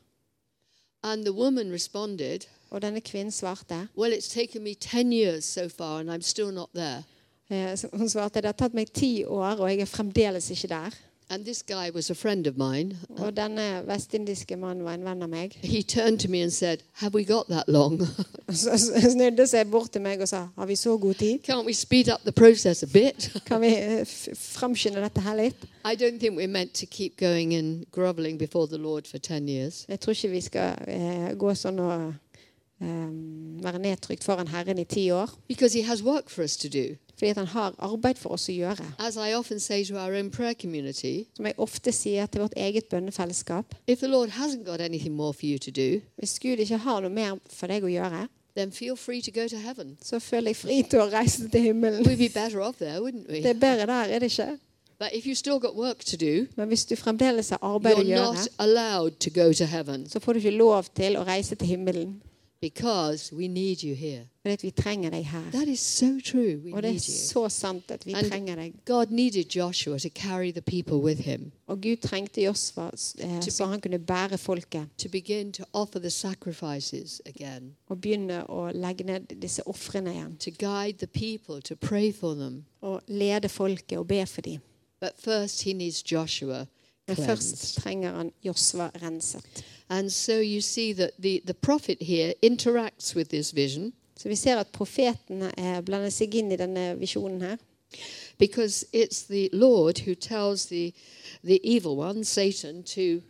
And the woman responded, Og denne kvinnen svarte. Well, it's taken me 10 years so far and I'm still not there. Eh, Hun svarte det har tatt meg ti år, og jeg er fremdeles ikke der. And this guy was a friend of mine. Og denne vestindiske mannen var en venn av meg. He turned to me and said, Have we got that long? Så så snudde seg bort til meg og sa har vi så god tid? Can't we speed up the process a bit? Kan vi eh, f- dette her litt? I don't think we're meant to keep going and groveling before the Lord for 10 years. Jeg tror ikke vi skal eh, gå sånn og eh, være nedtrykt foran Herren i ti år. He for us to do. Fordi at han har arbeid for oss å gjøre. As I often say to our own prayer community, Som jeg ofte sier til vårt eget bønnefellesskap. if the Lord hasn't got anything more for you to do, Hvis Gud ikke har noe mer for deg å gjøre, then feel free to go to heaven. så føler jeg fri til å reise til himmelen. We'd be better off there, wouldn't Det er bedre der, er det ikke? But if you still got work to do, Men hvis du fremdeles har arbeid å you're gjøre, not allowed to go to heaven så får du ikke lov til å reise til himmelen. Because we need you here. Vi trenger deg her. That is so true. We Og det er så sant at vi And- trenger deg. God needed Joshua to carry the people with him, Og Gud trengte Joshua eh, så han kunne bære folket to begin to offer the sacrifices again, og begynne å legge ned disse ofrene igjen. to guide the people, to pray for them. Og lede folket og be for dem. But first, he needs Joshua Men først trenger han Joshua renset. And so you see that the, the prophet here interacts with this vision Så vi ser at profeten blander seg inn i denne visjonen her. because it's the Lord who tells the, the evil one, Satan, to,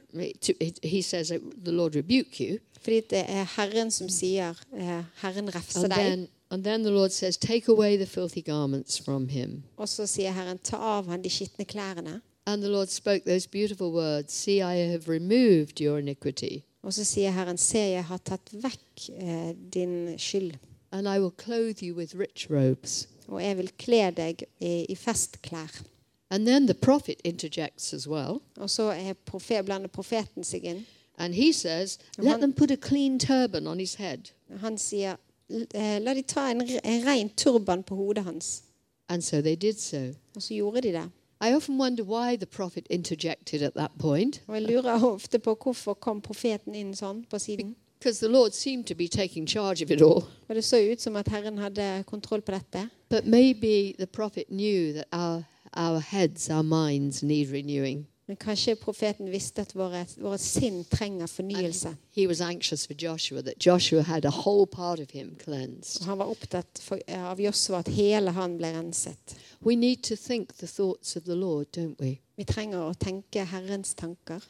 to he says, the Lord rebuke you. Fordi det er Herren som sier eh, 'Herren refser And deg'. then, and then the Lord says, take away the filthy garments from him. Og så sier Herren 'ta av han de skitne klærne'. And the Lord spoke those beautiful words See, I have removed your iniquity, Og så sier Herren 'se, jeg har tatt vekk eh, din skyld', and I will clothe you with rich robes. og jeg vil kle deg i, i festklær'. And then the prophet interjects as well. Og så er blander profeten seg inn. And he says, Let one- them put a clean turban on his head. Han sier eh, 'la de ta en, en ren turban på hodet hans'. And so they did so. Og så gjorde de det. I often wonder why the prophet interjected at that point, Og jeg lurer ofte på hvorfor kom profeten inn sånn på siden. because the Lord seemed to be taking charge of it all. Og det så ut som at Herren hadde kontroll på dette. But maybe the prophet knew that our, our heads, our minds need renewing. Men kanskje profeten visste at våre, våre sinn trenger fornyelse. he was anxious for Joshua, Joshua had a whole part of him cleansed. Og han var opptatt for, av Joshua at hele han ble renset. We need to think the thoughts of the Lord. Vi trenger å tenke Herrens tanker.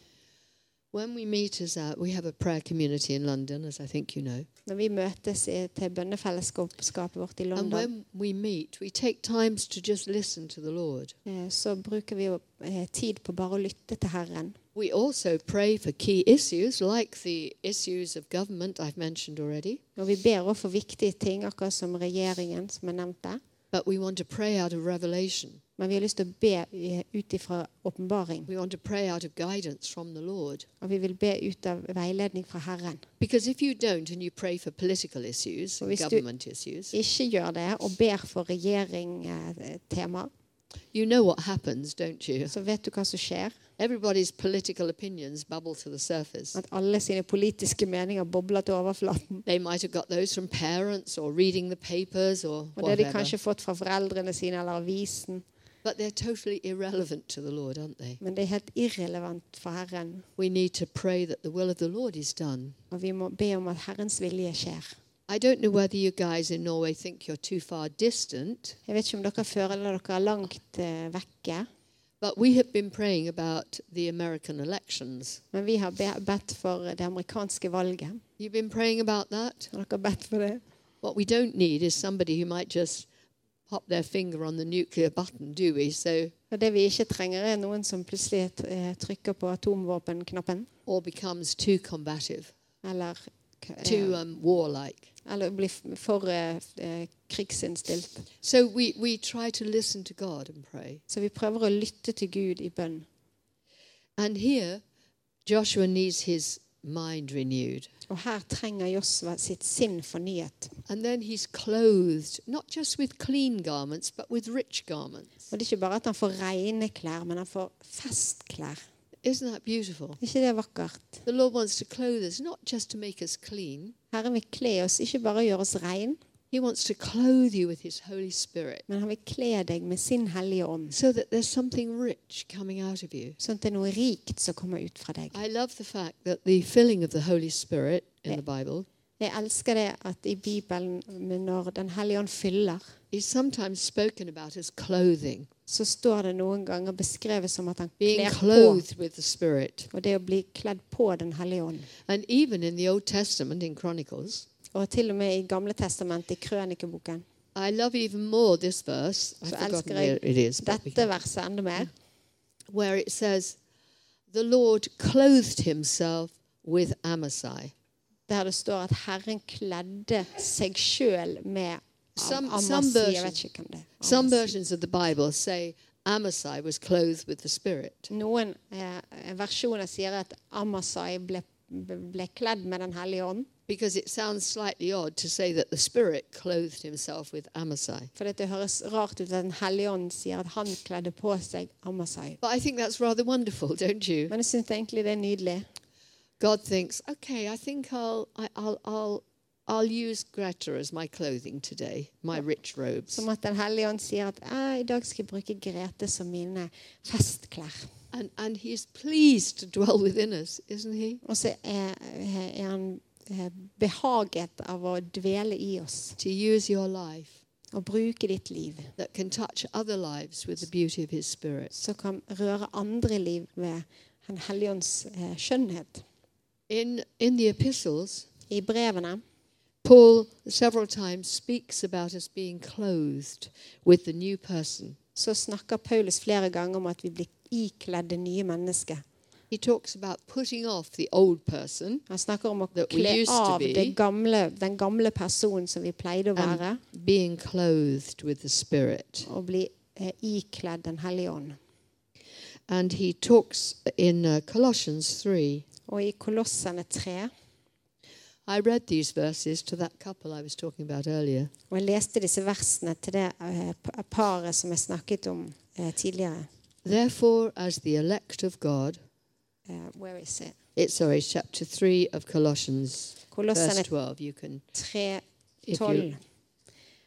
Når vi møtes i, til bønnefellesskapet vårt i And London, when we meet, we take times to just listen to the Lord. eh, så bruker vi eh, tid på bare å lytte til Herren. We also pray for key issues like the issues of government I've mentioned already. Og vi ber også for viktige ting, akkurat som regjeringen, som er nevnt der. But we want to pray out of revelation. Men vi har lyst til å be eh, ut ifra åpenbaring. Og vi vil be ut av veiledning fra Herren. For hvis stu- issues, Ikke gjør det og ber for regjeringtema, you know så vet du hva som skjer. Everybody's political opinions bubble to the surface. At alle sine politiske meninger bobler til overflaten. They might have got those from parents or reading the papers or Og det de whatever. kanskje fått fra foreldrene sine eller avisen. But they're totally irrelevant to the Lord, aren't they? Men det er helt irrelevant for Herren. We need to pray that the will of the Lord is done. Og vi må be om at Herrens vilje skjer. I don't know whether you guys in Norway think you're too far distant, Jeg vet ikke om dere føler dere er langt eh, vekke, but we have been praying about the American elections. men vi har be- bedt for det amerikanske valget. You've been praying about that? Har dere bedt for det? What we don't need is somebody who might just pop their finger on the nuclear button, do we? So, Og det vi ikke trenger, er noen som plutselig eh, trykker på atomvåpenknappen. or becomes too combative, Eller, too um, warlike. eller bli for eh, krigsinnstilt. So we, we try to listen to God and pray. Så vi prøver å lytte til Gud i bønn. And here, Joshua needs his mind renewed. Og her trenger Josva sitt sinn fornyet. And then he's clothed, not just with clean garments, but with rich garments. Og det er ikke bare at han får rene klær, men han får festklær. Isn't that beautiful? Ikke det vakkert? The Lord wants to clothe us, not just to make us clean. Herren vil kle oss, ikke bare gjøre oss rein, He wants to clothe you with His Holy Spirit men han vil kle deg med sin hellige ånd. so that there's something rich coming out of you. Sånn at det er noe rikt som kommer ut fra deg. I love the fact that the filling of the Holy Spirit in the Bible Jeg elsker det at i Bibelen, når Den hellige ånd fyller, is sometimes spoken about as clothing, så står det noen ganger beskrevet som at han kler på. clothed with the Spirit. Og det å bli kledd på Den hellige ånd. And even in the Old Testament, Og til og med i Gamle testamentet, i Krønikeboken, I love even more this verse. I've forgotten where it is, dette verset enda mer. where it says, "The Lord clothed Himself with Amasai." Der det står at Herren kledde seg sjøl med Some- some version- er. Some versions of the Bible say Amasai was clothed with the Spirit. Noen eh, versjoner sier at Amasai ble, ble kledd med Den hellige ånd. Because it sounds slightly odd to say that the Spirit clothed himself with Amasai. For det høres rart ut at Den hellige ånd sier at han kledde på seg Amasai. But I think that's rather wonderful, don't you? Men jeg synes egentlig det er nydelig. God thinks, okay, I think I'll, I, I'll, I'll, I'll use Greta as my clothing today, my rich robes. Som at Den hellige ånd sier at «Ah, i dag skal jeg bruke Grete som mine festklær. And, and He's pleased to dwell within us, isn't He? Og så er, er han eh, behaget av å dvele i oss To use your life og bruke ditt liv, that can touch other lives with the beauty of His Spirit. som kan røre andre liv ved Den hellige ånds eh, skjønnhet. In, in the epistles, I brevene Paul several times speaks about us being clothed with the new person. så snakker Paulus flere ganger om at vi blir ikledd det nye mennesket. He talks about putting off the old person Han snakker om å kle av be. gamle, den gamle personen som vi pleide å være, being clothed with the Spirit. og bli eh, ikledd Den hellige ånd. And he talks in uh, Colossians 3. Og i Kolossene 3 I read these verses to that couple I was talking about earlier. Og jeg leste disse versene til det eh, paret som jeg snakket om eh, tidligere. Therefore, as the elect of God, Eh, where is it? it's sorry, chapter 3 of Colossians, verse 12. You can 3, if 12. you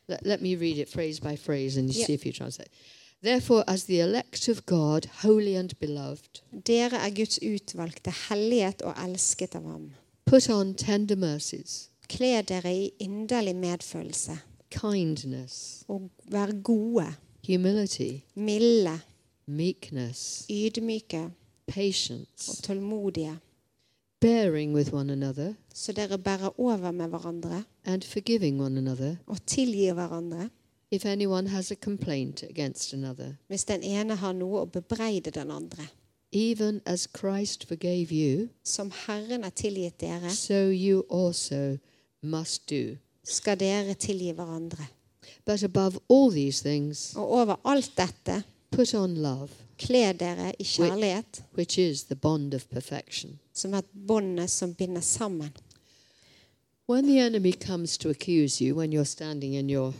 let, let me read it phrase by phrase and you Yeah. see if you translate. Therefore, as the elect of God, holy and beloved, Dere er Guds utvalgte, hellighet og elsket av ham. put on tender mercies, Kle dere i inderlig medfølelse. kindness, og vær gode, humility, milde, meekness, ydmyke. og patience, tålmodige, bearing with one another, så dere bærer over med hverandre. and forgiving one another og tilgir hverandre if anyone has a complaint against another. hvis den ene har noe å bebreide den andre. Even as Christ forgave you, Som Herren har tilgitt dere, so you also must do. skal dere tilgi hverandre. But above all these things, Og over alt dette, put on love, kle dere i kjærlighet, which is the bond of perfection. som er et båndet som binder sammen. When the enemy comes to accuse you when you're standing in your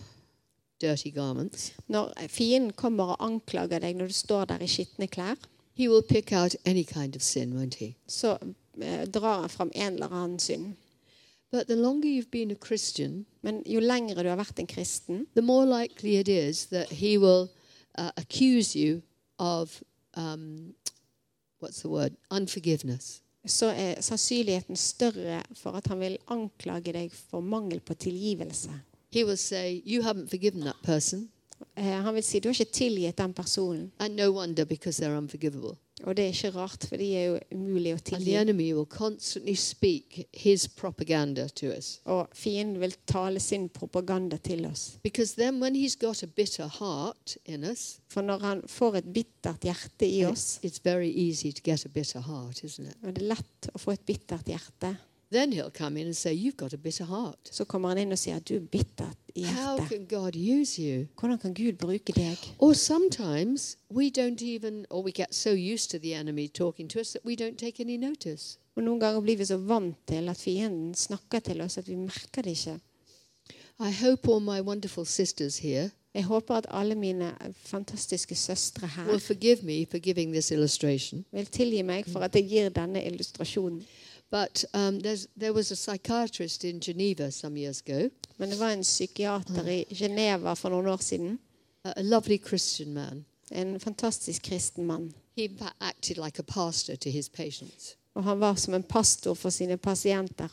dirty garments, Når fienden kommer og anklager deg når du står der i skitne klær, he will pick out any kind of sin, won't he? så eh, drar han fram en eller annen synd. But the longer you've been a Christian, Men jo lengre du har vært en kristen, the more likely it is that he will uh, accuse you of um, what's the word? Unforgiveness. så er sannsynligheten større for at han vil anklage deg for mangel på tilgivelse. He will say, You haven't forgiven that person. Eh, Han vil si du har ikke tilgitt den personen. And no wonder because they're unforgivable. Og det er ikke rart, for de er jo umulig å And the tilgi. enemy will constantly speak his propaganda to us. Og fienden vil tale sin propaganda til oss. Because then, when he's got a bitter heart in us, For når han får et bittert hjerte i oss, it's, it's very easy to get a bitter heart, isn't it? og det er lett å få et bittert hjerte, Then he'll come in and say, You've got a bitter heart. så kommer han inn og sier at du er bittert i How hjertet. can God use you? Hvordan kan Gud bruke deg? Or sometimes we don't even, or we get so used to the enemy talking to us that we don't take any notice. Og Noen ganger blir vi så vant til at fienden snakker til oss at vi merker det ikke. I hope all my wonderful sisters here Jeg håper at alle mine fantastiske søstre her will forgive me for giving this illustration. vil tilgi meg for at jeg gir denne illustrasjonen. But um, there's, there was a psychiatrist in Geneva some years ago, Men det var en psykiater i Geneva for noen år siden. a, a lovely Christian man. En fantastisk kristen mann. He acted like a pastor to his patients. Og han var som en pastor for sine pasienter.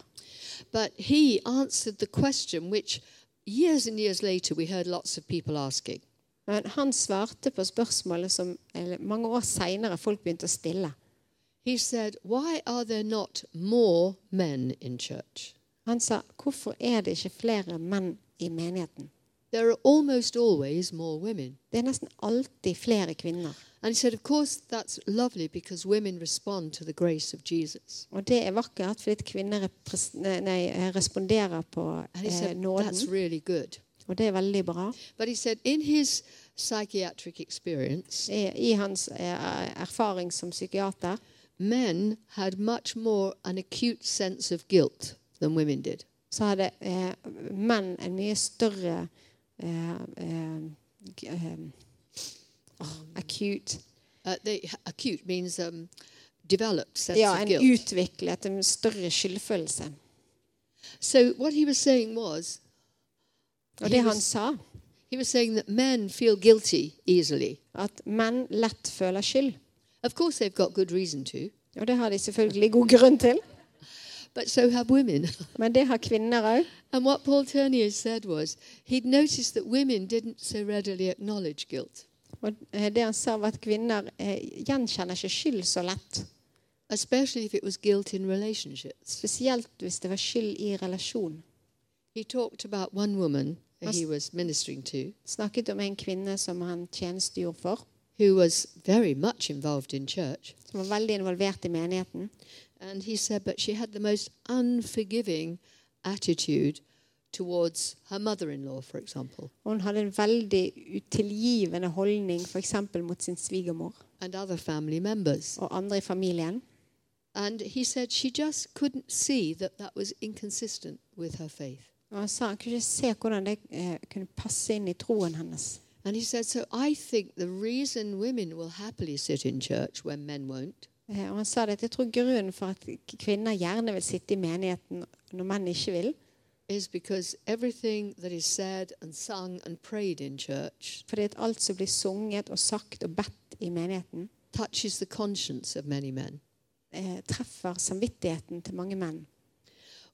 But he answered the question which years and years later we heard lots of people asking. Men han svarte på spørsmålet som mange år seinere folk begynte å stille. He said, Why are there not more men in church? Han sa hvorfor er det ikke flere menn i menigheten? There are almost always more women. Det er nesten alltid flere kvinner. And he said, Of course, that's lovely because women respond to the grace of Jesus. Og det er vakkert fordi kvinner nei, responderer på And he eh, said, nåden. That's really good. Og det er veldig bra. But he said, in his psychiatric experience, I, i hans eh, erfaring som psykiater men had much more an acute sense of guilt than women did. så hadde eh, menn en mye større eh, eh, g- eh, acute Uh, they, acute means um, developed sense Ja, of en guilt. utviklet en større skyldfølelse. So what he was saying was, Og he det han was, sa, he was saying that men feel guilty easily. at menn lett føler skyld. Of course, they've got good reason to, Og det har de selvfølgelig god grunn til. but so have women. Men det har kvinner òg. and what Paul Ternier said was, he'd noticed that women didn't so readily acknowledge guilt, Og eh, det han sa, var at kvinner eh, gjenkjenner ikke skyld så lett. especially if it was guilt in relationships. Spesielt hvis det var skyld i relasjon. He talked about one woman that he was ministering to Snakket om en kvinne som han tjenestegjorde for, who was very much involved in church. som var veldig involvert i menigheten. And he said, but she had the most unforgiving attitude towards her mother in law, for example, hun hadde en veldig utilgivende holdning f.eks. mot sin svigermor and other family members. og andre i familien. And he said she just couldn't see that that was inconsistent with her faith. Og han sa han kunne ikke se hvordan det eh, kunne passe inn i troen hennes. And he said, so I think the reason women will happily sit in church when men won't Eh, og han sa det jeg tror grunnen for at kvinner gjerne vil sitte i menigheten når menn ikke vil, is because everything that is said and sung and prayed in church fordi at alt som blir sunget og sagt og bedt i menigheten, touches the conscience of many men. eh, treffer samvittigheten til mange menn.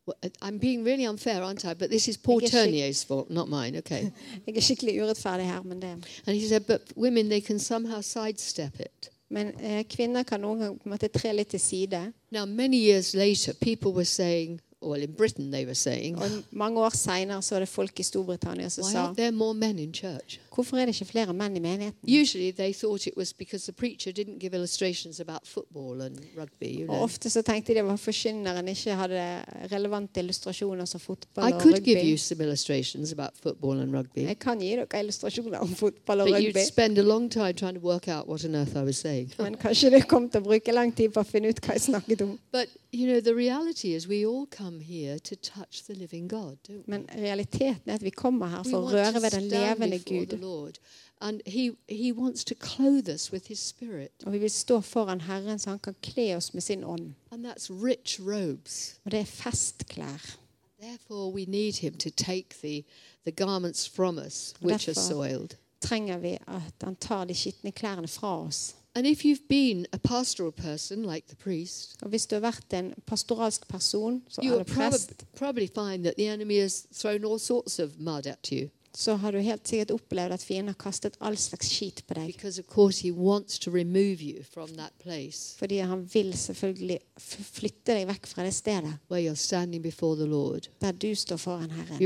Well, I- I'm being really unfair, aren't I? But this is Paul Turnier's fault, not mine. Okay. Jeg er skikkelig urettferdig her, men det and he said, but women, they can somehow sidestep it. Men eh, kvinner kan noen ganger på en måte tre litt til side. Now, many years later, people were saying, well, in Britain they were saying, Og mange år seinere så var det folk i Storbritannia som why sa there more men in church? hvorfor er det ikke flere menn i menigheten? Usually they thought it was because the preacher didn't give illustrations about football and rugby. You Og know. ofte så tenkte de det var forkynneren ikke hadde relevante illustrasjoner som fotball og could give you rugby. some illustrations about football and rugby, Jeg kan gi dere illustrasjoner om fotball og but rugby. spend a long time trying to work out what on earth I was saying. Men kanskje dere kom til å bruke lang tid på å finne ut hva jeg snakket om. But you know, the reality is we all come here to touch the living God, don't we? Men realiteten er at vi kommer her for å røre ved den levende Gud. Lord, and He He wants to clothe us with His Spirit, Og vi vil stå foran Herren så han kan kle oss med sin ånd. and that's rich robes. Og det er festklær. Therefore, we need Him to take the the garments from us which are soiled. Trenger vi at han tar de skitne klærne fra oss. And if you've been a pastoral person like the priest, Og hvis du har vært en pastoralsk person, så you'll er det prest, prob- probably find that the enemy has thrown all sorts of mud at you så har du helt sikkert opplevd at fienden har kastet all slags skit på deg. Fordi han vil selvfølgelig flytte deg vekk fra det stedet der du står foran Herren.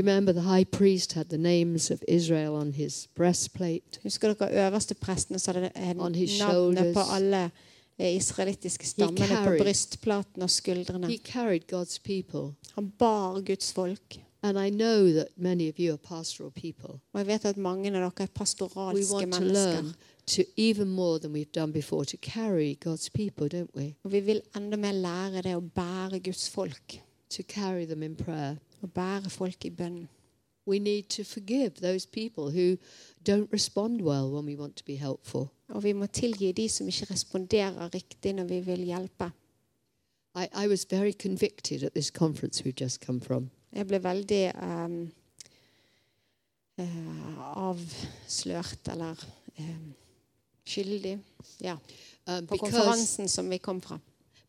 Husker dere øverstepresten som hadde navnet på alle eh, israelittiske stammene på brystplaten og skuldrene? Han bar Guds folk. And I know that many of you are pastoral people. Og jeg vet at mange av dere er We pastoralske want to mennesker. learn to, even more than we've done before, to carry God's people, don't we? Og vi vil enda mer lære det å bære Guds folk. To carry them in prayer. Å bære folk i bønn. We need to forgive those people who don't respond well when we want to be helpful. Og vi må tilgi de som ikke responderer riktig når vi vil hjelpe. I, I was very convicted at this conference we've just come from. Jeg ble veldig um, uh, avslørt eller um, skyldig ja, Um, på because konferansen som vi kom fra.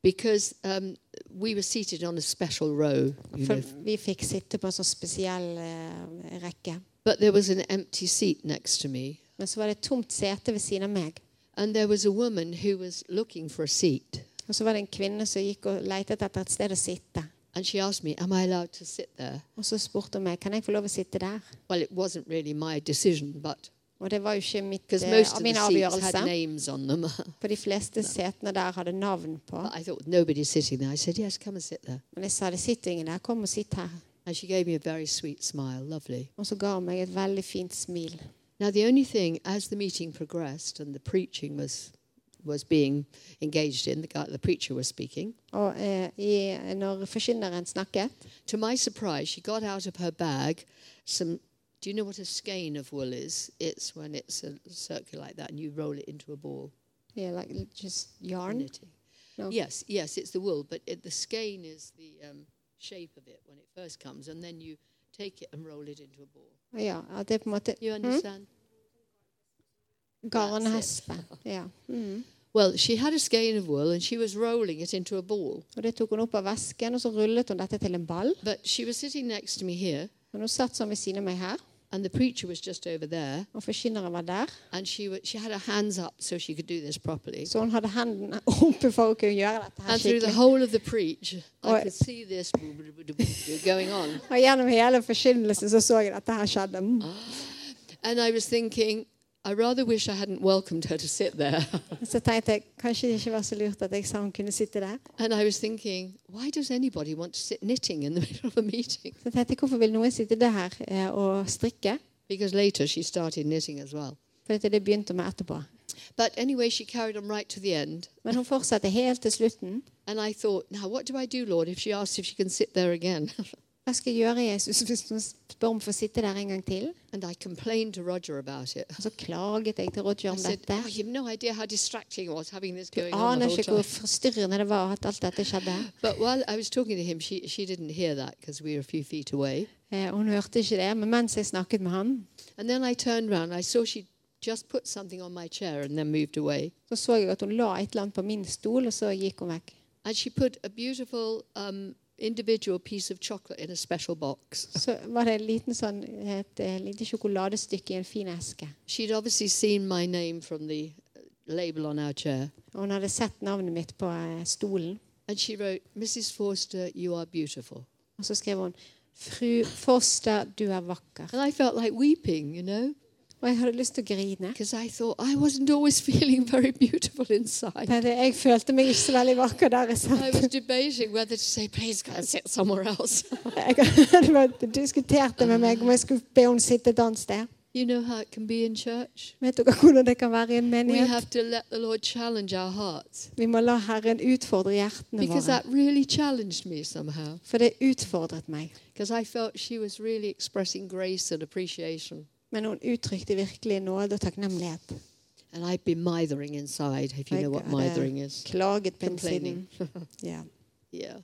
because um, we were seated on a special row, For know, vi fikk sitte på en sånn spesiell uh, rekke. but there was an empty seat next to me. Men så var det et tomt sete ved siden av meg. And there was a woman who was looking for a seat. Og så var det en kvinne som gikk og lette etter et sted å sitte. And she asked me, Am I allowed to sit there? Og så spurte hun meg kan jeg få lov å sitte der. Well, it wasn't really my decision, but Og det var jo ikke mitt, because eh, most of min the seats avgjørelse. had names on them. For de fleste setene der hadde navn på. but I thought, Nobody's sitting there. I said, Yes, come and sit there. Men jeg sa det sitter ingen der, kom og sitt her. And she gave me a very sweet smile, lovely. Og så ga hun meg et veldig fint smil. Now, the only thing, as the meeting progressed and the preaching was, was being engaged in, the, guy, the preacher was speaking, Og eh, i, når forkynneren snakket, to my surprise, she got out of her bag some. Do you know what a skein of wool is? It's when it's a circle like that and you roll it into a ball. yeah, like just yarn. knitting. No. Yes, yes, it's the wool, but it, the skein is the um, shape of it when it first comes, and then you take it and roll it into a ball. Ja, at det er på en understand? garnhespe. Ja. Mm. Well, she had a skein of wool and she was rolling it into a ball. Og det tok hun opp av vesken, og så rullet hun dette til en ball. But she was sitting next to me here, Og nå satt sånn ved siden av meg her, and the preacher was just over there, og forkynneren var der. and she she had her hands up so she could do this properly. Så hun hadde hendene oppe for å kunne gjøre dette her And through the whole of the preach, I could see this going on. Og gjennom hele forkynnelsen så så jeg dette her skjedde. Mm. And I was thinking, I rather wish I hadn't welcomed her to sit there. Så tenkte jeg kanskje det ikke var så lurt at jeg sa hun kunne sitte der. and I was thinking, why does anybody want to sit knitting in the middle of a meeting? Så tenkte jeg hvorfor vil noen sitte der eh, og strikke? Because later she started knitting as well. For det begynte med etterpå. But anyway, she carried on right to the end. Men hun fortsatte helt til slutten. And I thought, now what do I do, Lord, if she asks if she can sit there again? Hva skal jeg gjøre, Jesus, hvis noen spør om å få sitte der en gang til? and I complained to Roger about it. Og så klaget jeg til Roger I om said, dette. oh, you have no idea how distracting it was having this Du going on aner whole ikke hvor time. forstyrrende det var at alt dette skjedde. But while I was talking to him, she, she didn't hear that because we were a few feet away. Eh, Hun hørte ikke det, men mens jeg snakket med han, And then I turned round. I saw she just put something on my chair and then moved away. så så jeg at hun la et eller annet på min stol, og så gikk hun vekk. And she put a beautiful um, individual piece of chocolate in a special box. Så var det en liten sånn, et eh, lite sjokoladestykke i en fin eske. She'd obviously seen my name from the uh, label on our chair. Og hun hadde sett navnet mitt på eh, stolen. And she wrote, Mrs. Forster, you are beautiful. Og så skrev hun Fru Forster, du er vakker. And I felt like weeping, you know, Og jeg hadde lyst til å grine. I thought I det- jeg følte meg ikke så veldig vakker der jeg satt. Jeg diskuterte med meg om jeg skulle be henne sitte et annet sted. you know how it can be in church? Vet dere hvordan det kan være i en We menighet? have to let the Lord challenge our hearts. Vi må la Herren utfordre hjertene Because våre. that really challenged me somehow. For det utfordret meg. Because I felt she was really expressing grace and appreciation. Men hun uttrykte virkelig nåde og takknemlighet. And I'd been mithering inside, if you know what Jeg mithering is. klaget på innsiden. Ja. Yeah.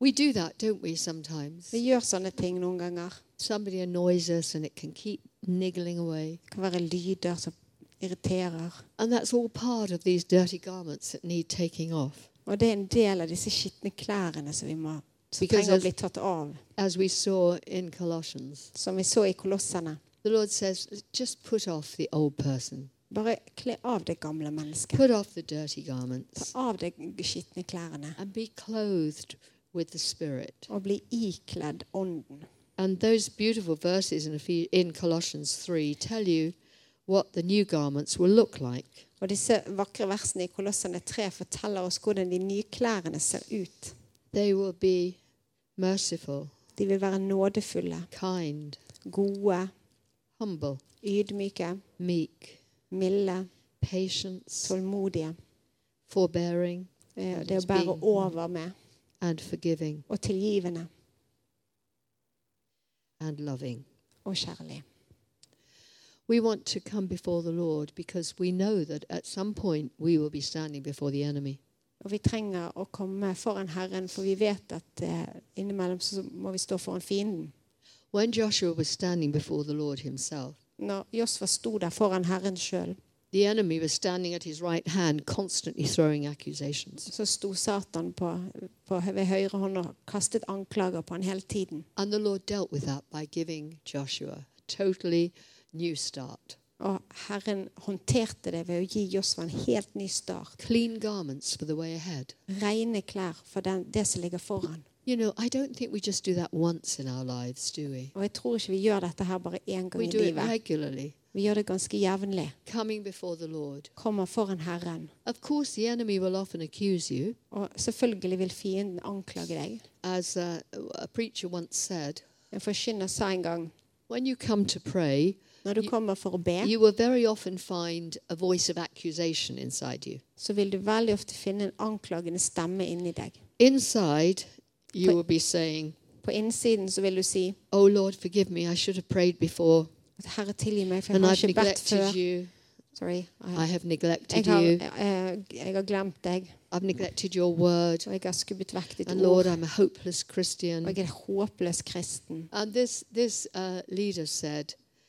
We do that, don't we, sometimes? Vi gjør sånne ting noen ganger. Somebody annoys us and it can keep niggling away. Det kan være lyder som irriterer. And that's all part of these dirty garments that need taking off. Og det er en del av disse skitne klærne som vi må som trenger å bli tatt av. As we saw in Colossians, Som vi så i Kolossene. The Lord says, just put off the old person, Bare kle av det gamle mennesket. put off the dirty Ta garments, av det skitne klærne. and be clothed with the Spirit. Og bli ikledd ånden. And those beautiful verses in, in Colossians 3 tell you what the new garments will look like. Og disse vakre versene i Kolossene 3 forteller oss hvordan de nye klærne ser ut. They will be merciful, De vil være nådefulle, kind, gode, humble, ydmyke, meek, milde, patience, tålmodige. forbearing, Eh, Det å bære over med. and forgiving, Og tilgivende and loving. og kjærlig. We want to come before the Lord because we know that at some point we will be standing before the enemy. Og vi trenger å komme foran Herren, for vi vet at eh, innimellom så må vi stå foran fienden. When Joshua was standing before the Lord himself, Når Josfa sto der foran Herren sjøl, the enemy was standing at his right hand, constantly throwing accusations. så sto Satan på, på, ved høyre hånd og kastet anklager på han hele tiden. And the Lord dealt with that by giving Joshua a totally new start. Og Herren håndterte det ved å gi Josfa en helt ny start. Clean garments for the way ahead. Rene klær for den, det som ligger foran. You know, I don't think we just do that once in our lives, do we? Og jeg tror ikke vi gjør dette her bare én gang We i do it livet. regularly, Vi gjør det ganske jevnlig. coming before the Lord. Kommer foran Herren. Of course, the enemy will often accuse you. Og selvfølgelig vil fienden anklage deg. As a, a preacher once said, En forkynner sa en gang when you come to pray, når du kommer for å be, you will very often find a voice of accusation inside you. så vil du veldig ofte finne en anklagende stemme inni deg. Inside, you will be saying, På innsiden så vil du si Oh Lord, forgive me, I should have prayed before, Herre, tilgi meg, for and jeg har I've ikke bedt før. neglected you. Sorry. I Jeg, have neglected jeg, har, you. jeg, jeg har glemt deg, I've neglected your word. og jeg har skubbet vekk ditt And Lord, ord. I'm a hopeless Og Christian. jeg er en håpløs kristen. And this, this uh, leader said,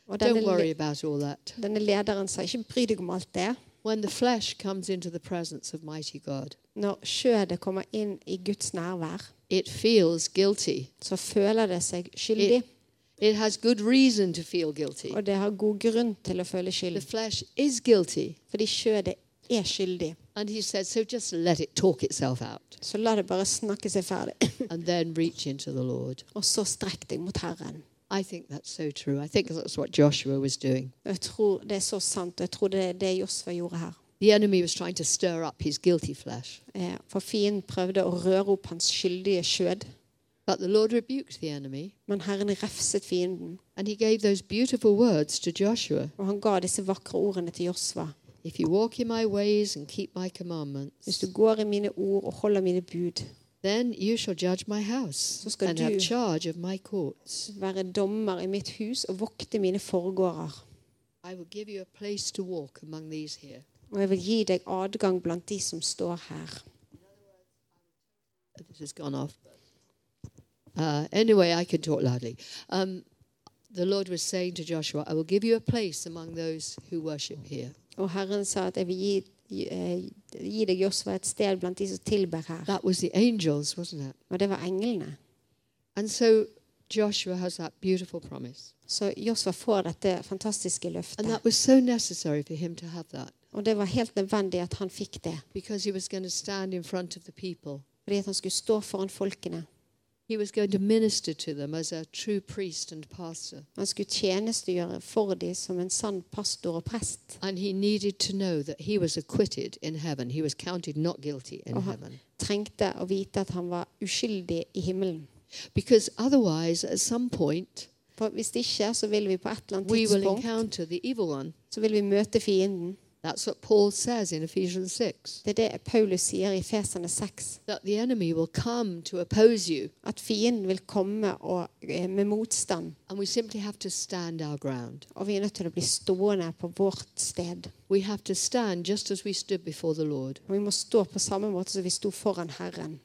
Og Don't denne, worry about all that. denne lederen sa ikke bry deg om alt det. When the flesh comes into the presence of mighty God, Når skjødet kommer inn i Guds nærvær, it feels guilty. så føler det seg skyldig. It has good reason to feel guilty. Og det har god grunn til å føle The flesh is guilty. Fordi kjødet er skyldig. And he said, So just let it talk itself out Så la det bare snakke seg ferdig. and then reach into the Lord. Og så strekk deg mot Herren. I think that's so true. I think that's what Joshua was doing. Jeg tror Det er så sant. Jeg tror det er det Josfa gjorde her. The enemy was trying to stir up his guilty flesh. Eh, For fienden prøvde å røre opp hans skyldige skjød. But the Lord rebuked the enemy Men Herren refset fienden. and he gave those beautiful words to Joshua Og han ga disse vakre ordene til Joshua. If you walk in my ways and keep my commandments, Hvis du går i mine ord og holder mine bud, then you shall judge my house Så skal and have du- charge of my courts. være dommer i mitt hus og vokte mine forgårder. I will give you a place to walk among these here. Og jeg vil gi deg adgang blant de som står her. This has gone off. Uh, anyway, I can talk loudly. Um, the Lord was saying to Joshua, I will give you a place among those who worship here. Og Herren sa at jeg vil gi, gi, eh, deg Josfa et sted blant de som tilber her. That was the angels, wasn't it? Og det var englene. And so Joshua has that beautiful promise. Så får dette fantastiske And løftet. that was so necessary for him to have that Og det var helt nødvendig at han fikk det. Fordi han skulle stå foran folkene. He was going to minister to them as a true priest and pastor. Han skulle tjenestegjøre for dem som en sann pastor og prest. And he needed to know that he was acquitted in heaven. He was counted not guilty in Uh-huh. heaven. Trengte å vite at han var uskyldig i himmelen. Because otherwise, at some point, For Hvis ikke, så vil vi på et eller annet we will tidspunkt encounter the evil one. så vil vi møte fienden. That's what Paul says in Ephesians 6 Det er det Paulus sier i Feserne 6. that the enemy will come to oppose you, At fienden vil komme og, eh, med motstand. and we simply have to stand our ground. Og vi er nødt til å bli stående på vårt sted. We have to stand just as we stood before the Lord. Og vi må stå på samme måte som vi sto foran Herren.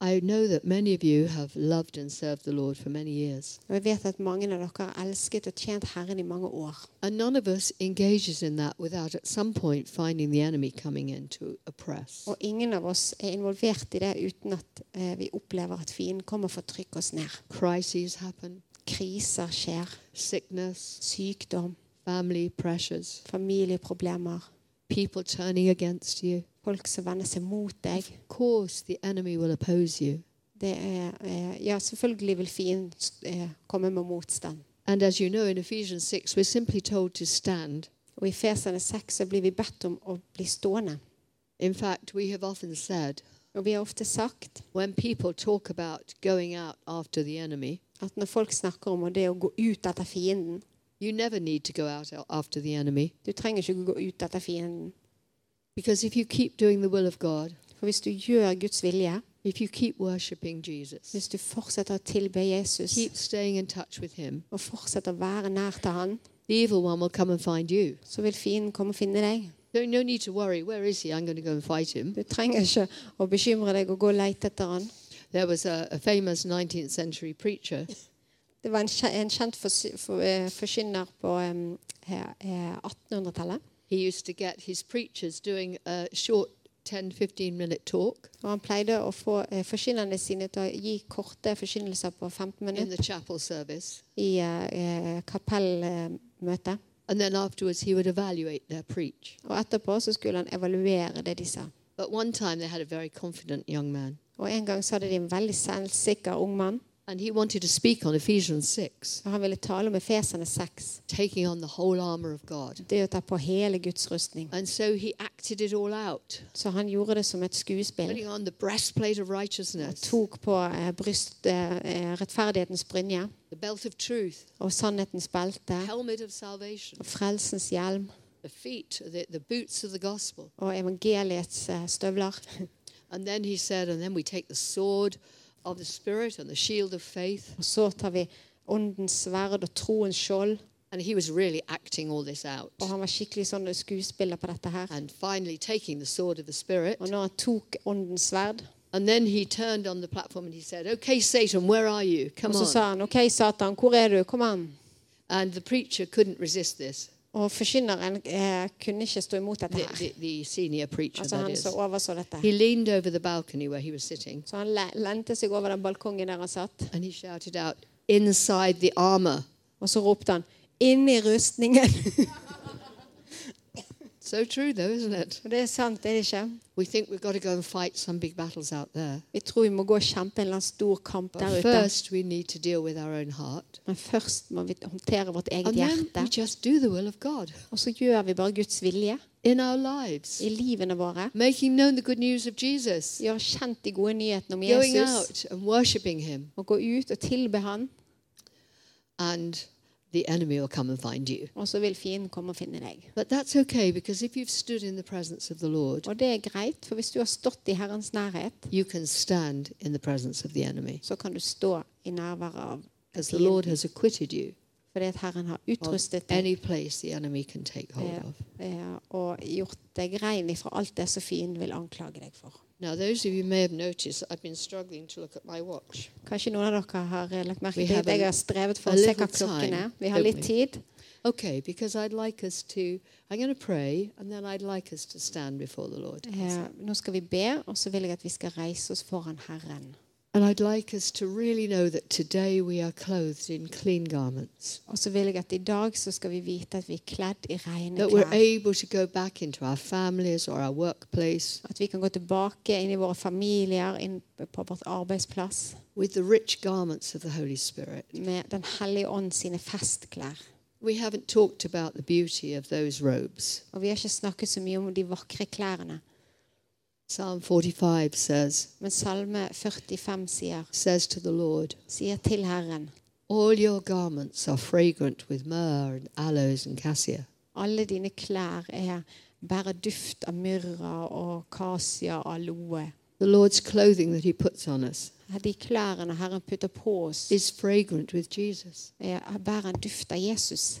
I know that many of you have loved and served the Lord for many years, Og jeg vet at mange av dere har elsket og tjent Herren i mange år. and none of us engages in that without at some point finding the enemy coming in to oppress. Og ingen av oss er involvert i det uten at eh, vi opplever at fienden kommer for å trykke oss ned. Crises happen, Kriser skjer. sickness, Sykdom. family pressures, Familieproblemer. people turning against you. Folk som vender seg mot deg. Of course, the enemy will oppose you. Det er, eh, ja, selvfølgelig vil fienden eh, komme med motstand. And as you know, in Ephesians 6, we're simply told to stand. Og i Feserne 6 så blir vi bedt om å bli stående. In fact, we have often said Og vi har ofte sagt when people talk about going out after the enemy, at når folk snakker om det å gå ut etter fienden you never need to go out after the enemy. Du trenger ikke gå ut etter fienden. Because if you keep doing the will of God, For hvis du gjør Guds vilje, if you keep worshiping Jesus, hvis du fortsetter å tilbe Jesus keep staying in touch with Him, og fortsetter å være nær til Han, the evil one will come and find you. så vil fienden komme og finne deg. No, no need to worry. Where is he? I'm going to go and fight him. Du trenger ikke å bekymre deg og gå og lete etter han. There was a, a famous 19th century preacher Det var en, kje- en kjent forsy- for, eh, forkynner på em, her, eh, 1800-tallet. He used to get his preachers doing a short 10 15 minute talk Og han pleide å få eh, forkynnerne sine til å gi korte forkynnelser på 15 in minutter the chapel service. i eh, kapellmøtet. And then afterwards, he would evaluate their preach. Og etterpå så skulle han evaluere det de sa. But one time, they had a very confident young man, Og en gang så hadde de en veldig selvsikker ung mann. And he wanted to speak on Ephesians 6, Og han ville tale om Efeserne 6. taking on the whole armor of God. Det å ta på hele Guds rustning. And so he acted it all out, Så han gjorde det som et skuespill. putting on the breastplate of Han righteousness, tok på eh, bryst, eh, eh, rettferdighetens brynje the belt of truth, og sannhetens belte helmet of salvation, og frelsens hjelm the feet, the, the boots of the gospel. og evangeliets eh, støvler. And then he said, and then we take the sword of the Spirit and the shield of faith. Og så tar vi åndens sverd og troens skjold. And he was really acting all this out. Og han var skikkelig sånn skuespiller på dette her. And finally, taking the sword of the Spirit. Og når han tok åndens sverd, And then he turned on the platform and he said, Okay, Satan, where are you? Come og så sa on. han OK, Satan, hvor er du? Kom an. And the preacher couldn't resist this, Og forkynneren eh, kunne ikke stå imot dette her. the, the senior preacher, Altså han som overså dette. He leaned over the balcony where he was sitting Så han le- lente seg over den balkongen der han satt, and he shouted out, Inside the armor. og så ropte han 'Inn i rustningen'. So true, though, isn't it? Og det er sant, det er det ikke? We think we've got to go and fight some big battles out there. Vi tror vi må gå og kjempe en eller annen stor kamp But der ute. first, we need to deal with our own heart. Men først må vi håndtere vårt eget And then we hjerte. just do the will of God Og så gjør vi bare Guds vilje in our lives, i livene våre. making known the good news of Jesus, Gjør kjent de gode nyhetene om going Jesus. out and worshipping Him, Og gå ut og tilbe Han. and the enemy will come and find you. Og så vil fienden komme og finne deg. But that's okay because if you've stood in the presence of the Lord, Og det er greit, for hvis du har stått i Herrens nærhet, you can stand in the presence of the enemy så kan du stå i nærværet av because the Lord has acquitted you Fordi at Herren har of utrustet deg place the enemy can take hold of. eh, og gjort deg rein ifra alt det som fienden vil anklage deg for. Now, those of you may have noticed that I've been struggling to look at my watch. Kanskje noen av dere har eh, lagt merke We til have at jeg a- har strevet for å se little hva klokken time, er. Vi har litt tid. Okay, because I'd like us to, I'm going to pray, and then I'd like us to stand before the Lord. Eh, nå skal vi be, og så vil jeg at vi skal reise oss foran Herren. And I'd like us to really know that today we are clothed in clean garments, Og så vil jeg at i dag så skal vi vite at vi kledd i rene that we're able to go back into our families or our workplace At vi kan gå tilbake inn i inn på vårt with the rich garments of the Holy Spirit. med Den hellige ånd sine festklær. We haven't talked about the beauty of those robes. Og vi har ikke snakket så mye om de vakre klærne. Psalm 45 says, Men Salme 45 sier, says to the Lord, sier til Herren All your garments are fragrant with myrrh and aloes and cassia. Alle dine klær er bærer duft av myrra og kasia og aloe. The Lord's clothing that He puts on us De klærne Herren putter på oss, is fragrant with Jesus. er, bærer en duft av Jesus.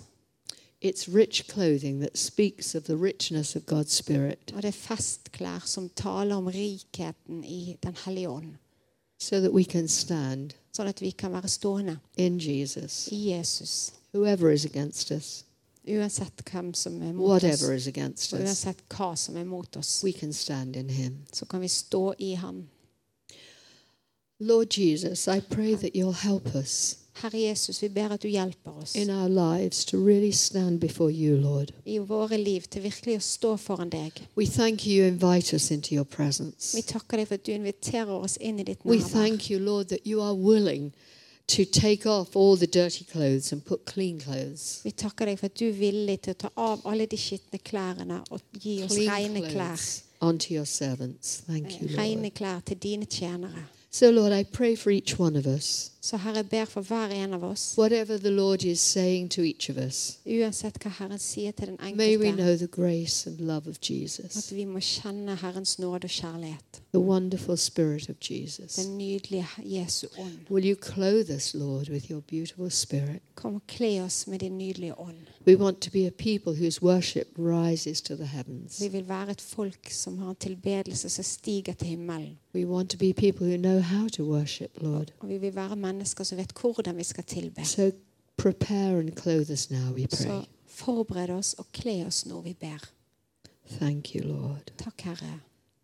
It's rich clothing that speaks of the richness of God's Spirit, Og det er festklær som taler om rikheten i Den hellige ånd. so that we can stand Sånn at vi kan være stående in Jesus. i Jesus. Whoever is against us, Uansett hvem som er mot oss, whatever is against us, uansett hva som er mot oss, we can stand in Him. så kan vi stå i Han. Lord Jesus, I pray that you'll help us Herre Jesus, vi ber at du hjelper oss in our lives to really stand before you, Lord. i våre liv til virkelig å stå foran deg. We thank you, you invite us into your presence. Takker deg for at du inviterer oss inn i ditt We nærvær. thank you, Lord, that you are willing to take off all the dirty clothes and put clean clothes. Vi takker deg for at du er villig til å ta av alle de skitne klærne og gi oss Clean rene klær. clothes onto your servants. Thank you, Rene Lord. klær til dine tjenere. So, Lord, I pray for each one of us. Så Herre, jeg ber for hver en av oss, Whatever the Lord is saying to each of us, uansett hva Herren sier til den may we enkelte, know the grace and love of at Jesus, vi må kjenne Herrens nåde og kjærlighet. the wonderful Spirit of Jesus. Den nydelige Jesu ånd. Will you clothe us, Lord, with your beautiful Spirit? Kom og kle oss med din nydelige ånd. We want to be a people whose worship rises to the heavens. Vi vil være et folk som har en tilbedelse som stiger til himmelen. We want to be people who know how to worship, Lord. Og vi vil være mennesker som vet hvordan vi skal tilbe. So prepare and clothe us now, we Så forbered oss og kle oss når vi ber. Thank you, Lord. Takk, Herre.